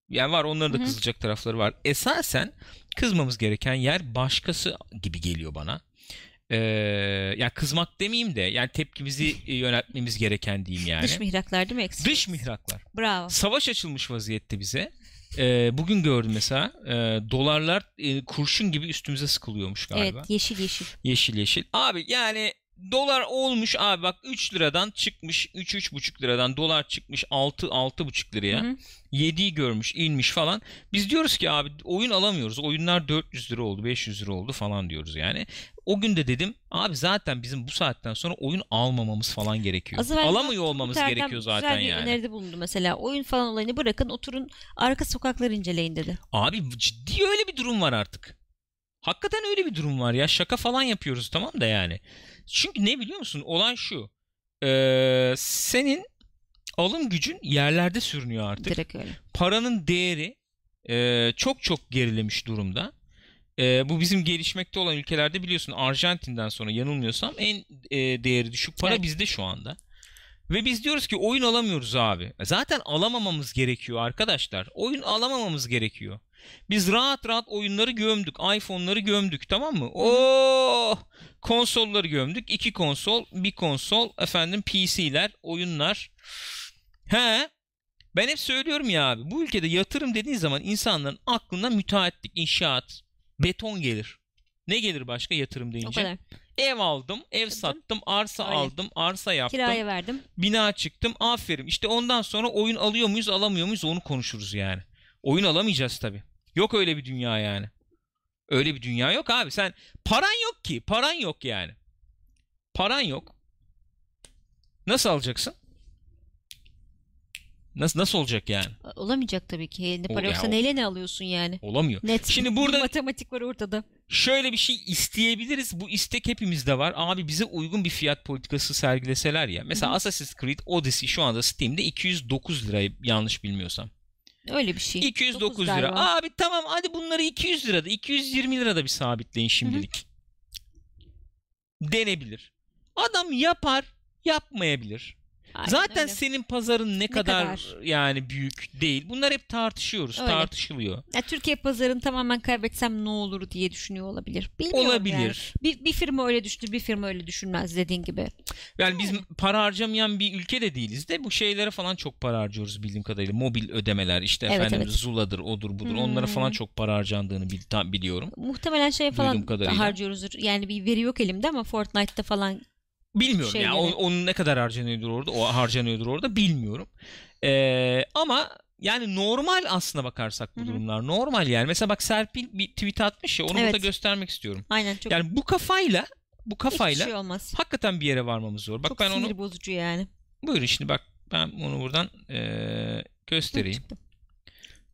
Yani var onların da Hı hı. kızacak tarafları var. Esasen kızmamız gereken yer başkası gibi geliyor bana. Ee, ya kızmak demeyeyim de yani tepkimizi e, yöneltmemiz gereken diyeyim yani. Dış mihraklar değil mi eksik? Dış mihraklar. Bravo. Savaş açılmış vaziyette bize. Ee, bugün gördüm mesela e, dolarlar e, kurşun gibi üstümüze sıkılıyormuş galiba. Evet yeşil yeşil. Yeşil yeşil. Abi yani dolar olmuş abi bak 3 liradan çıkmış 3-3,5 liradan dolar çıkmış 6-6,5 liraya. Hı hı. 7'yi görmüş inmiş falan. Biz diyoruz ki abi oyun alamıyoruz. Oyunlar 400 lira oldu 500 lira oldu falan diyoruz yani. O gün de dedim abi zaten bizim bu saatten sonra oyun almamamız falan gerekiyor. Az Alamıyor olmamız gerekiyor zaten güzel bir yani. öneride bulundu mesela. Oyun falan olayını bırakın oturun arka sokakları inceleyin dedi. Abi ciddi öyle bir durum var artık. Hakikaten öyle bir durum var ya. Şaka falan yapıyoruz tamam da yani. Çünkü ne biliyor musun? Olan şu. Ee, senin alım gücün yerlerde sürünüyor artık. Direkt öyle. paranın değeri e, çok çok gerilemiş durumda. E, bu bizim gelişmekte olan ülkelerde biliyorsun Arjantin'den sonra yanılmıyorsam en e, değeri düşük para Evet. bizde şu anda. Ve biz diyoruz ki oyun alamıyoruz abi. Zaten alamamamız gerekiyor arkadaşlar. Oyun alamamamız gerekiyor. Biz rahat rahat oyunları gömdük. iPhone'ları gömdük tamam mı? Oh! Konsolları gömdük. İki konsol, bir konsol, efendim PC'ler, oyunlar. He? Ben hep söylüyorum ya abi. Bu ülkede yatırım dediğin zaman insanların aklına müteahhitlik, inşaat, beton gelir. Ne gelir başka yatırım O deyince? kadar. Ev aldım, ev Tabii sattım, arsa Öyle. aldım, arsa yaptım, Kiraya verdim. bina çıktım. Aferin. İşte ondan sonra oyun alıyor muyuz, alamıyor muyuz onu konuşuruz yani. Oyun alamayacağız tabii. Yok öyle bir dünya yani. Öyle bir dünya yok abi. Sen paran yok ki. Paran yok yani. Paran yok. Nasıl alacaksın? Nasıl nasıl olacak yani? Olamayacak tabii ki. Elinde O- para ya yoksa o- neyle ne alıyorsun yani? Olamıyor. Net. Şimdi burada- matematik var ortada. Şöyle bir şey isteyebiliriz. Bu istek hepimizde var. Abi bize uygun bir fiyat politikası sergileseler ya. Mesela Hı hı. Assassin's Creed Odyssey şu anda Steam'de 209 lira yanlış bilmiyorsam. Öyle bir şey. 209 Dokuz lira. galiba. Abi tamam hadi bunları 200 lirada 220 lirada bir sabitleyin şimdilik. Denebilir. Adam yapar yapmayabilir. Aynen Zaten öyle. senin pazarın ne, kadar, kadar? yani büyük değil. Bunlar hep tartışıyoruz, Öyle. tartışılıyor. Ya Türkiye pazarını tamamen kaybetsem ne olur diye düşünüyor olabilir. Bilmiyorum yani. Olabilir. Bir, bir firma öyle düşünür, bir firma öyle düşünmez dediğin gibi. Yani biz para harcamayan bir ülke de değiliz de bu şeylere falan çok para harcıyoruz bildiğim kadarıyla. Mobil ödemeler işte Evet, efendim evet. Zula'dır, odur budur. Hmm. Onlara falan çok para harcandığını bil- biliyorum. Muhtemelen şey falan harcıyoruzdur. Yani bir veri yok elimde ama Fortnite'ta falan Bilmiyorum ya Şeyleri. o- onun ne kadar harcanıyordur orada, o harcanıyordur orada bilmiyorum. Ee, ama yani normal aslına bakarsak bu Hı hı. durumlar normal yani. Mesela bak Serpil bir tweet atmış ya onu Evet. burada göstermek istiyorum. aynen çok Yani bu kafayla bu kafayla şey olmaz. hakikaten bir yere varmamız zor. Bak çok ben onu bozucu yani. buyurun şimdi bak ben onu buradan ee, göstereyim. Çıktı.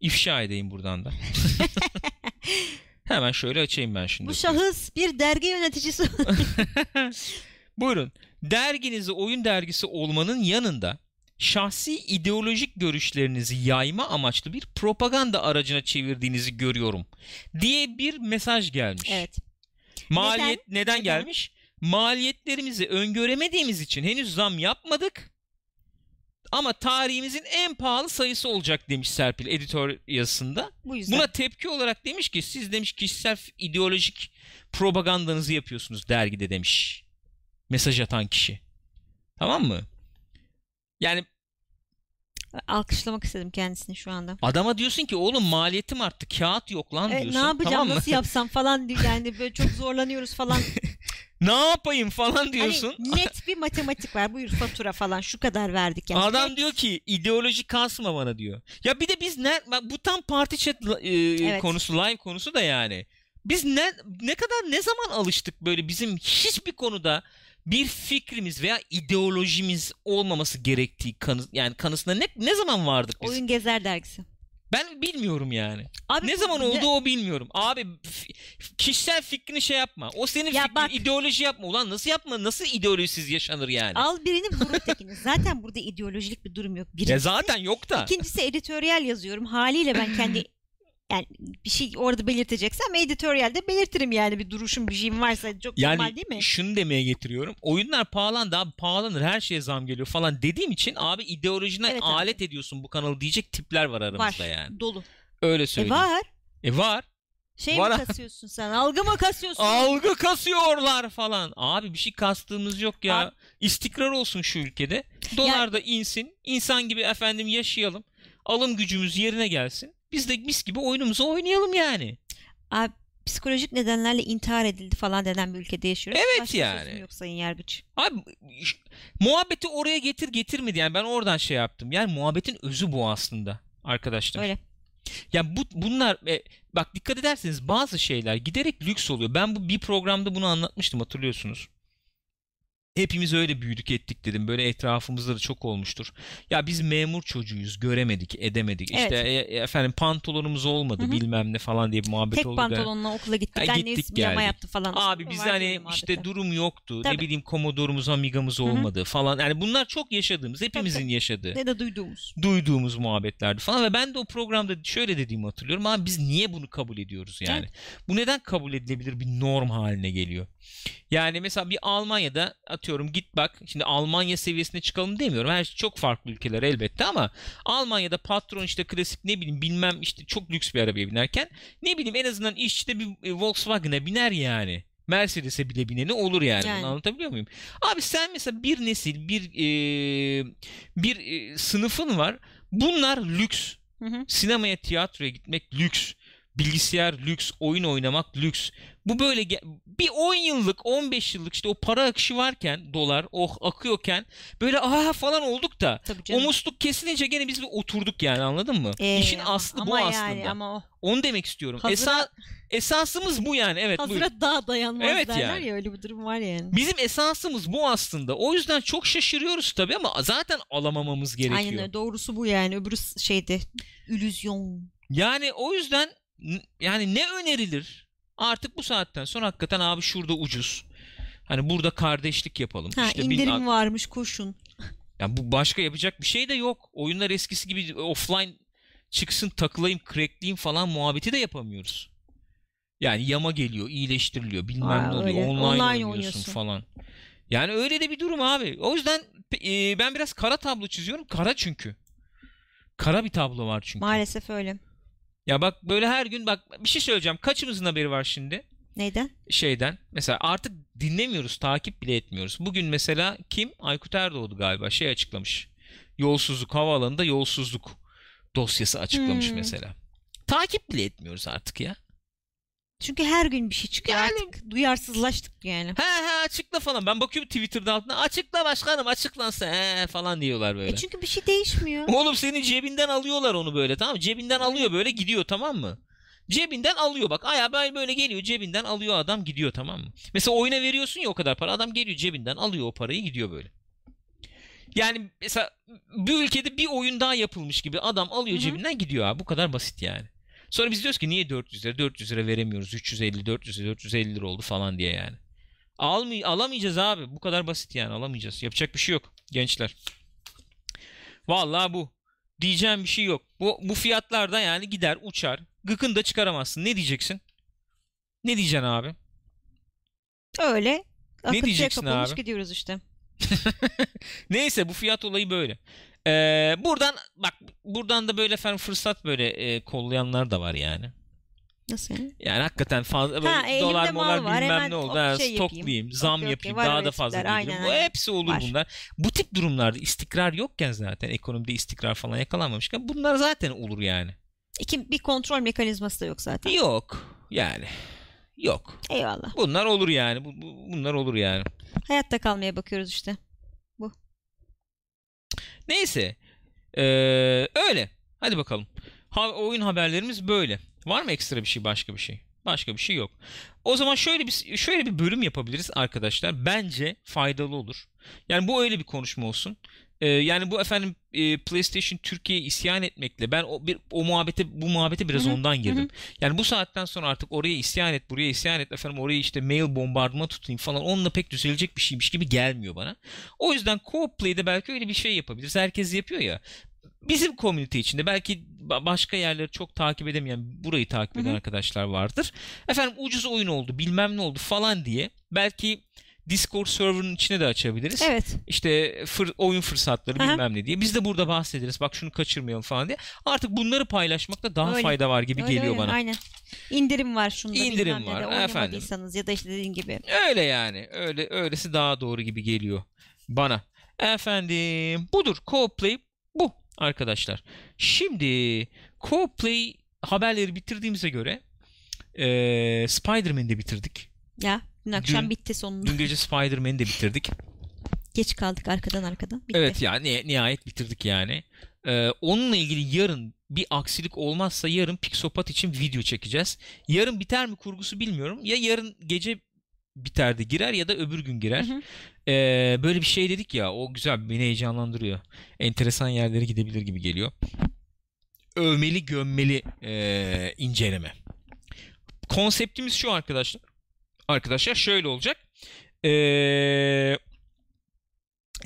İfşa edeyim buradan da. Hemen şöyle açayım ben şimdi. Bu şahıs bir dergi yöneticisi. Buyurun. Derginizi oyun dergisi olmanın yanında şahsi ideolojik görüşlerinizi yayma amaçlı bir propaganda aracına çevirdiğinizi görüyorum diye bir mesaj gelmiş. evet. Maliyet neden, Neden? gelmiş? Maliyetlerimizi öngöremediğimiz için henüz zam yapmadık. Ama tarihimizin en pahalı sayısı olacak demiş Serpil editör yazısında. Bu yüzden. Buna tepki olarak demiş ki siz demiş kişisel ideolojik propagandanızı yapıyorsunuz dergide demiş. Mesaj atan kişi. Tamam mı? Yani Alkışlamak istedim kendisini şu anda. adama diyorsun ki oğlum maliyetim arttı kağıt yok lan Evet, diyorsun. ne yapacağım tamam mı? nasıl yapsam falan diyor yani böyle çok zorlanıyoruz falan. ne yapayım falan diyorsun. Hani net bir matematik var. Buyur fatura falan şu kadar verdik yani. Adam Net. diyor ki ideoloji kasma bana diyor. Ya bir de biz ne bak bu tam parti chat e, Evet. konusu live konusu da yani. Biz ne ne kadar ne zaman alıştık böyle bizim hiçbir konuda bir fikrimiz veya ideolojimiz olmaması gerektiği kanı, yani kanısına ne ne zaman vardık biz? Oyun Gezer dergisi. Ben bilmiyorum yani. Abi, ne zaman oldu o bilmiyorum. Abi kişisel fikrini şey yapma. O senin Ya fikrin, bak- ideoloji yapma. Ulan nasıl yapma? Nasıl ideolojisiz yaşanır yani? Al birini vur ötekini. Zaten burada ideolojik bir durum yok. Birincisi, ya zaten yok da. İkincisi editoryal yazıyorum. Haliyle ben kendi yani bir şey orada belirteceksem editoryalde belirtirim yani bir duruşum bir şeyim varsa çok Yani normal değil mi? şunu demeye getiriyorum. Oyunlar pahalandı abi pahalanır her şeye zam geliyor falan dediğim için abi ideolojine Evet abi. alet ediyorsun bu kanalı diyecek tipler var aramızda Var. yani. Dolu. Öyle E söyleyeyim. var. E var. Şey Var. mi kasıyorsun sen? Algı mı kasıyorsun? Algı kasıyorlar falan. Abi bir şey kastığımız yok ya. Abi- İstikrar olsun şu ülkede. Dolar da insin. İnsan gibi efendim yaşayalım. Alım gücümüz yerine gelsin. Biz de mis gibi oyunumuzu oynayalım yani. Abi psikolojik nedenlerle intihar edildi falan denen bir ülkede yaşıyoruz. Evet Başka yani. yok sayın yargıç. Abi muhabbeti oraya getir getirmedi yani ben oradan şey yaptım. Yani muhabbetin özü bu aslında arkadaşlar. Öyle. Ya bu bunlar e, bak dikkat ederseniz bazı şeyler giderek lüks oluyor. Ben bu bir programda bunu anlatmıştım hatırlıyorsunuz. Hepimiz öyle büyüdük ettik dedim. Böyle etrafımızda da çok olmuştur. Ya biz memur çocuğuyuz, göremedik, edemedik. Evet. İşte e, efendim pantolonumuz olmadı, Hı hı. bilmem ne falan diye bir muhabbet Tek oldu. da. pantolonla okula gittik. Annesi gittik, yama geldik. yaptı falan. Abi Var biz böyle hani işte durum yoktu. Tabii. Ne bileyim Commodore'umuz, Amiga'mız olmadı falan. Yani bunlar çok yaşadığımız, hepimizin tabii. yaşadığı ne de duyduğumuz. duyduğumuz muhabbetlerdi falan ve ben de o programda şöyle dediğimi hatırlıyorum abi biz niye bunu kabul ediyoruz yani? Bu neden kabul edilebilir bir norm haline geliyor? Yani mesela bir Almanya'da atıyorum git bak şimdi Almanya seviyesine çıkalım demiyorum. Her şey çok farklı ülkeler elbette ama Almanya'da patron işte klasik ne bileyim bilmem işte çok lüks bir arabaya binerken ne bileyim en azından işçi de bir e, Volkswagen'a biner yani. Mercedes'e bile bineni olur yani. Yani. Bunu anlatabiliyor muyum? Abi sen mesela bir nesil bir e, bir e, sınıfın var. Bunlar lüks. Hı hı. Sinemaya, tiyatroya gitmek lüks. Bilgisayar lüks, oyun oynamak lüks. Bu böyle bir 10 yıllık, 15 yıllık işte o para akışı varken, dolar oh akıyorken böyle aha falan olduk da o musluk kesilince gene biz bir oturduk yani anladın mı? Ee, İşin aslı ama bu yani, aslında. Ama o Onu demek istiyorum. Hazıra- Esa- esasımız bu yani. Evet buyurun. hazıra daha dayanmaz Evet derler yani. ya öyle bir durum var yani. Bizim esasımız bu aslında. O yüzden çok şaşırıyoruz tabii ama zaten alamamamız gerekiyor. Aynen. Doğrusu bu yani. Öbürü şeydi. Illüzyon. Yani o yüzden yani ne önerilir? Artık bu saatten sonra hakikaten abi şurada ucuz. Hani burada kardeşlik yapalım. Ha İşte bin- indirim varmış koşun. Ya bu başka yapacak bir şey de yok. Oyunlar eskisi gibi offline çıksın takılayım, crackleyeyim falan muhabbeti de yapamıyoruz. Yani yama geliyor, iyileştiriliyor, bilmem Aa, ne oluyor, öyle. online, Online oynuyorsun, oynuyorsun. falan. Yani öyle de bir durum abi. O yüzden e, ben biraz kara tablo çiziyorum. Kara çünkü. Kara bir tablo var çünkü. Maalesef öyle. Ya bak böyle her gün bak bir şey söyleyeceğim. Kaçımızın haberi var şimdi? Neyden? şeyden mesela artık dinlemiyoruz takip bile etmiyoruz. Bugün mesela kim? Aykut Erdoğdu galiba şey açıklamış. Yolsuzluk havaalanında yolsuzluk dosyası açıklamış Hmm. mesela. Takip bile etmiyoruz artık ya. Çünkü her gün bir şey çıkıyor Yani- artık. Duyarsızlaştık yani. He he açıkla falan. Ben bakıyorum Twitter'da altına açıkla başkanım açıklansın he falan diyorlar böyle. E çünkü bir şey değişmiyor. Oğlum senin cebinden alıyorlar onu böyle tamam mı? Cebinden alıyor böyle gidiyor tamam mı? Cebinden alıyor bak. Aya böyle böyle geliyor cebinden alıyor adam gidiyor tamam mı? Mesela oyuna veriyorsun ya o kadar para adam geliyor cebinden alıyor o parayı gidiyor böyle. Yani mesela bir ülkede bir oyun daha yapılmış gibi adam alıyor Hı hı. cebinden gidiyor abi. Bu kadar basit yani. Sonra biz diyoruz ki niye 400 lira 400 lira veremiyoruz 350 400 lira 450 lira oldu falan diye yani. Almay alamayacağız abi. Bu kadar basit yani alamayacağız. Yapacak bir şey yok gençler. Vallahi bu. Diyeceğim bir şey yok. Bu, bu fiyatlarda yani gider uçar. Gıkını da çıkaramazsın. Ne diyeceksin? Ne diyeceksin abi? Öyle. Akıntıya diyeceksin kapılmış abi? gidiyoruz işte. Neyse bu fiyat olayı böyle. Ee, buradan bak buradan da böyle efendim fırsat böyle e, kollayanlar da var yani. Nasıl yani? Yani hakikaten fazla böyle Ha, dolar molar var, bilmem hemen ne oldu. Ha, şey yapayım. stoklayayım, zam okey, yapayım, var daha da fazla aynen, Bu aynen. hepsi olur Var. bunlar. Bu tip durumlarda istikrar yokken zaten ekonomide istikrar falan yakalanmamışken bunlar zaten olur yani. İki, bir kontrol mekanizması da yok zaten. Yok yani. Yok. Eyvallah. Bunlar olur yani. Bu, bu- bunlar olur yani. Hayatta kalmaya bakıyoruz işte. Neyse. Ee, öyle. Hadi bakalım. Ha, oyun haberlerimiz böyle. Var mı ekstra bir şey, başka bir şey? Başka bir şey yok. O zaman şöyle bir şöyle bir bölüm yapabiliriz arkadaşlar. Bence faydalı olur. Yani bu öyle bir konuşma olsun. Ee, yani bu efendim e, PlayStation Türkiye'ye isyan etmekle ben o bir o muhabbete bu muhabbete biraz Hı hı, ondan girdim. hı. Yani bu saatten sonra artık oraya isyan et, buraya isyan et efendim orayı işte mail bombardıma tutayım falan onunla pek düzelecek bir şeymiş gibi gelmiyor bana. O yüzden co-op play'de belki öyle bir şey yapabiliriz. Herkes yapıyor ya. Bizim community içinde belki ba- başka yerleri çok takip edemeyen burayı takip eden Hı hı. arkadaşlar vardır. Efendim ucuz oyun oldu bilmem ne oldu falan diye belki Discord server'ın içine de açabiliriz. Evet. İşte fır- oyun fırsatları Aha. bilmem ne diye. Biz de burada bahsederiz. Bak şunu kaçırmayalım falan diye. Artık bunları paylaşmakta daha Öyle. fayda var gibi Öyle geliyor öyle, bana. Aynen. İndirim var şunda İndirim var, de efendim. ya da işte dediğin gibi. Öyle yani. Öyle öylesi daha doğru gibi geliyor bana. Efendim budur. Co-play bu arkadaşlar. Şimdi co-play haberleri bitirdiğimize göre eee Spider-Man'i de bitirdik. Ya dün akşam Dün- bitti sonunda. Dün gece Spider-Man'i de bitirdik. Geç kaldık arkadan arkadan. Bitti. Evet ya ni- nihayet bitirdik yani. Ee, onunla ilgili yarın bir aksilik olmazsa yarın Pixopat için video çekeceğiz. Yarın biter mi kurgusu bilmiyorum. Ya yarın gece biter de girer ya da öbür gün girer. Hı hı. Ee, böyle bir şey dedik ya o güzel beni heyecanlandırıyor. Enteresan yerlere gidebilir gibi geliyor. Övmeli gömmeli ee, inceleme. Konseptimiz şu arkadaşlar. Arkadaşlar şöyle olacak. Ee,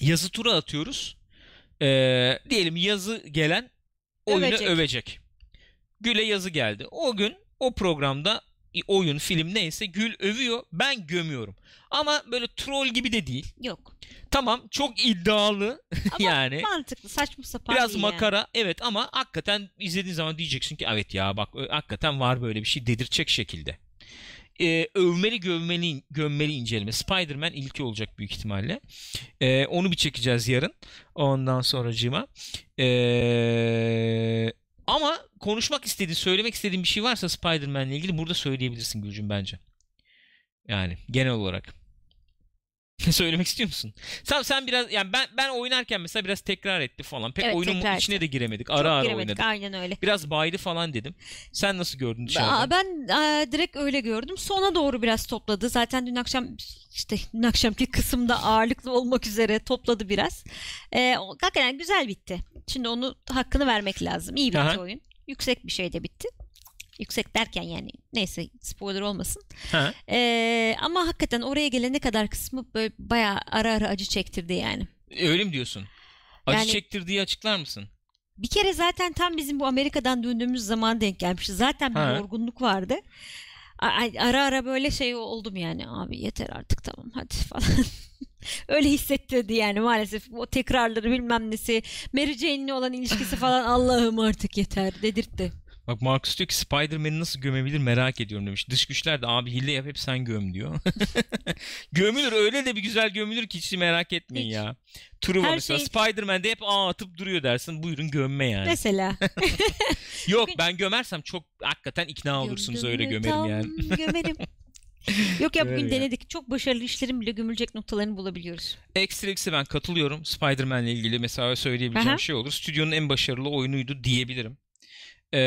yazı tura atıyoruz. Ee, diyelim yazı gelen oyunu Övecek. övecek. Gül'e yazı geldi. O gün o programda oyun, film neyse Gül övüyor. Ben gömüyorum. Ama böyle troll gibi de değil. Yok. Tamam çok iddialı Ama yani. mantıklı saçma sapan Biraz değil yani. makara evet ama hakikaten izlediğin zaman diyeceksin ki evet ya bak hakikaten var böyle bir şey dedirtecek şekilde. Ee, övmeli gömmeli, gömmeli inceleme. Spider-Man ilki olacak büyük ihtimalle. Ee, onu bir çekeceğiz yarın. Ondan sonracığıma. Ee, ama konuşmak istediğin, söylemek istediğin bir şey varsa Spider-Man'le ilgili burada söyleyebilirsin Gülcüm bence. Yani genel olarak. Söylemek istiyor musun? Sen sen biraz yani ben ben oynarken mesela biraz tekrar etti falan. Pek Evet, oyunun içine etti. de giremedik. Çok Ara ara giremedik, oynadık. Aynen öyle. Biraz baydı falan dedim. Sen nasıl gördün dışarıda? Aa, Ben e, direkt öyle gördüm. Sona doğru biraz topladı. Zaten dün akşam işte dün akşamki kısımda ağırlıklı olmak üzere topladı biraz. E, hakikaten güzel bitti. Şimdi onu hakkını vermek lazım. İyi bitti Aha. oyun. Yüksek bir şey de bitti. Yüksek derken yani neyse spoiler olmasın. Ha? E, ama hakikaten oraya gelene kadar kısmı böyle bayağı ara ara acı çektirdi yani. Öyle mi diyorsun? Acı Yani- çektirdiği açıklar mısın? Bir kere zaten tam bizim bu Amerika'dan döndüğümüz zaman denk gelmişti. Zaten bir Ha. yorgunluk vardı. Ara ara böyle şey oldum yani abi yeter artık tamam hadi falan. Öyle hissettirdi yani maalesef o tekrarları bilmem nesi Mary Jane'le olan ilişkisi falan Allah'ım artık yeter dedirtti. Bak Marcus diyor ki Spider-Man'i nasıl gömebilir merak ediyorum demiş. Dış güçler de abi hile yap hep sen göm diyor. gömülür öyle de bir güzel gömülür ki hiç merak etmeyin Hiç. ya. Truva mesela şey- Spider-Man'de hep ağ atıp duruyor dersin. Buyurun gömme yani. Mesela. Yok ben gömersem çok hakikaten ikna olursunuz öyle Gömdüm, gömerim tam yani. gömerim. Yok ya bugün Öyle ya. denedik. Çok başarılı işlerin bile gömülecek noktalarını bulabiliyoruz. Extra X'e ben katılıyorum. Spider-Man'le ilgili mesela söyleyebileceğim Aha. şey olur. Stüdyonun en başarılı oyunuydu diyebilirim. Ee,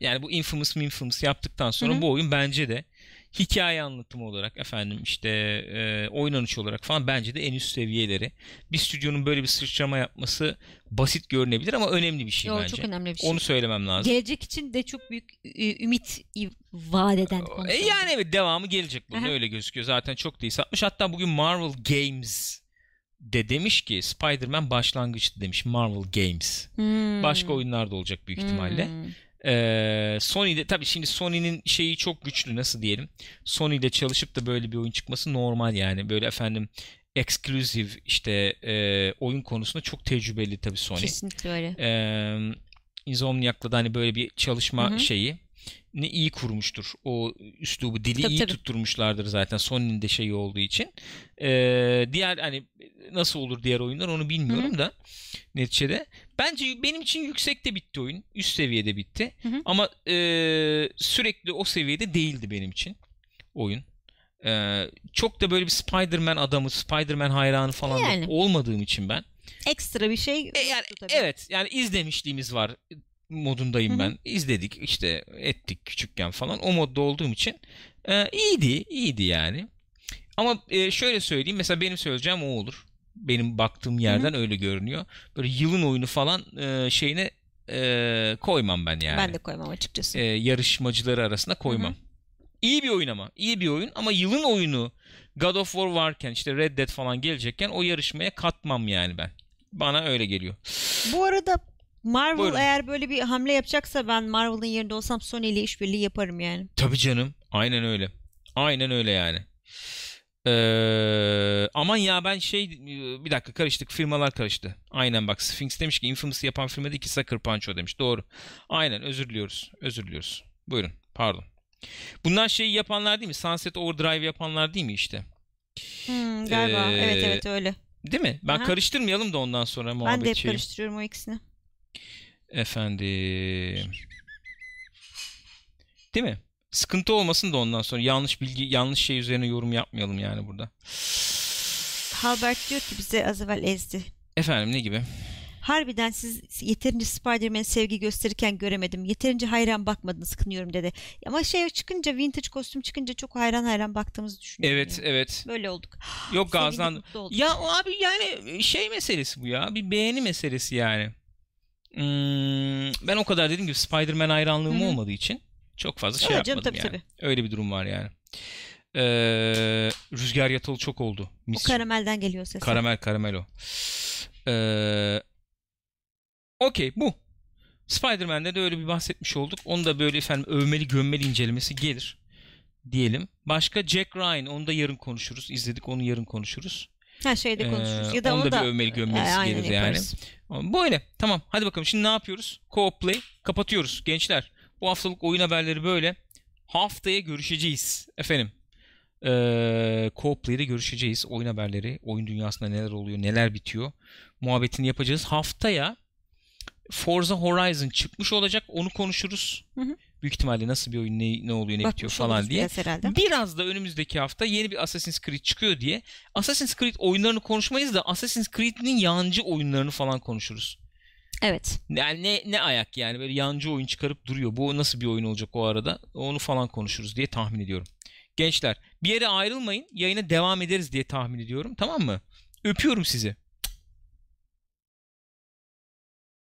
yani bu Infamous Infamous yaptıktan sonra Hı hı. bu oyun bence de hikaye anlatımı olarak efendim işte e, oynanış olarak falan bence de en üst seviyeleri. Bir stüdyonun böyle bir sıçrama yapması basit görünebilir ama önemli bir şey Yo, bence. çok önemli bir şey. Onu söylemem lazım. Gelecek için de çok büyük ü- ümit vaat eden konu. E yani evet devamı gelecek bunun Aha. öyle gözüküyor. Zaten çok da iyi satmış. Hatta bugün Marvel Games de demiş ki Spider-Man başlangıçtı demiş Marvel Games. Hmm. Başka oyunlar da olacak büyük ihtimalle. Hmm. Ee, Sony'de tabii şimdi Sony'nin şeyi çok güçlü nasıl diyelim. Sony'de çalışıp da böyle bir oyun çıkması normal yani. Böyle efendim exclusive işte e, oyun konusunda çok tecrübeli tabii Sony. Kesinlikle öyle. Ee, Insomniac'la da hani böyle bir çalışma Hı hı. şeyi ne iyi kurmuştur. O üslubu dili Tabii, iyi tabii. tutturmuşlardır zaten Sony'nin de şeyi olduğu için. Ee, diğer hani nasıl olur diğer oyunlar onu bilmiyorum da neticede. Bence benim için yüksekte bitti oyun. Üst seviyede bitti. Hı hı. Ama e, sürekli o seviyede değildi benim için oyun. Ee, çok da böyle bir Spider-Man adamı, Spider-Man hayranı falan Yani. olmadığım için ben. Ekstra bir şey E yani, tabii. evet yani izlemişliğimiz var modundayım Hı hı. ben. İzledik işte ettik küçükken falan. O modda olduğum için e, iyiydi, iyiydi yani. Ama e, şöyle söyleyeyim mesela benim söyleyeceğim o olur. Benim baktığım yerden öyle görünüyor. Böyle yılın oyunu falan e, şeyine e, koymam ben yani. Ben de koymam açıkçası. E, yarışmacıları arasında koymam. İyi bir oyun ama. iyi bir oyun ama yılın oyunu God of War varken işte Red Dead falan gelecekken o yarışmaya katmam yani ben. Bana öyle geliyor. Bu arada Marvel Buyurun. eğer böyle bir hamle yapacaksa ben Marvel'ın yerinde olsam Sony ile işbirliği yaparım yani. Tabii canım. Aynen öyle. Aynen öyle yani. Ee, aman ya ben şey bir dakika karıştık firmalar karıştı. Aynen bak Sphinx demiş ki Infamous'ı yapan firma değil ki Sucker Punch o demiş. Doğru. Aynen özür diliyoruz. Özür diliyoruz. Buyurun. Pardon. Bunlar şeyi yapanlar değil mi? Sunset Overdrive yapanlar değil mi işte? Hmm, galiba. Ee, evet evet öyle. Değil mi? Ben Aha. karıştırmayalım da ondan sonra muhabbet Ben de hep şeyi. karıştırıyorum o ikisini. Efendim. Değil mi? Sıkıntı olmasın da ondan sonra yanlış bilgi, yanlış şey üzerine yorum yapmayalım yani burada. Halbert diyor ki bize az evvel ezdi. Efendim ne gibi? Harbiden siz yeterince Spider-Man sevgi gösterirken göremedim. Yeterince hayran bakmadınız kınıyorum dedi. Ama şey çıkınca vintage kostüm çıkınca çok hayran hayran baktığımızı düşünüyorum. Evet yani. evet. Böyle olduk. Yok gazdan. Ya o abi yani şey meselesi bu ya. Bir beğeni meselesi yani. Hmm, ben o kadar dediğim gibi Spider-Man hayranlığım Hı hı. olmadığı için çok fazla şey Evet canım, yapmadım tabii, yani. tabii. Öyle bir durum var yani. Ee, rüzgar yatalı çok oldu. O Mis. karamelden geliyor ses. Karamel karamel o. Ee, Okey bu. Spider-Man'de de öyle bir bahsetmiş olduk. Onu da böyle efendim övmeli gömmeli incelemesi gelir diyelim. Başka Jack Ryan onu da yarın konuşuruz. İzledik onu yarın konuşuruz. Ha şeyde Ee, konuşuruz. Ya da onu onu da da bir övmeli gömmelisi Ee, aynen gelir yani. yaparız. Böyle. Tamam. Hadi bakalım. Şimdi ne yapıyoruz? Co-op Play. Kapatıyoruz. Gençler. Bu haftalık oyun haberleri böyle. Haftaya görüşeceğiz. Efendim. Ee, Co-op Play'de görüşeceğiz. Oyun haberleri. Oyun dünyasında neler oluyor. Neler bitiyor. Muhabbetini yapacağız. Haftaya Forza Horizon çıkmış olacak. Onu konuşuruz. Hı hı. Büyük ihtimalle nasıl bir oyun, ne, ne oluyor, ne bitiyor Bakmış falan oluruz diye. biraz. Biraz da önümüzdeki hafta yeni bir Assassin's Creed çıkıyor diye Assassin's Creed oyunlarını konuşmayız da Assassin's Creed'in yancı oyunlarını falan konuşuruz. Evet. Yani ne, ne ayak yani böyle yancı oyun çıkarıp duruyor. Bu nasıl bir oyun olacak o arada? Onu falan konuşuruz diye tahmin ediyorum. Gençler bir yere ayrılmayın. Yayına devam ederiz diye tahmin ediyorum. Tamam mı? Öpüyorum sizi.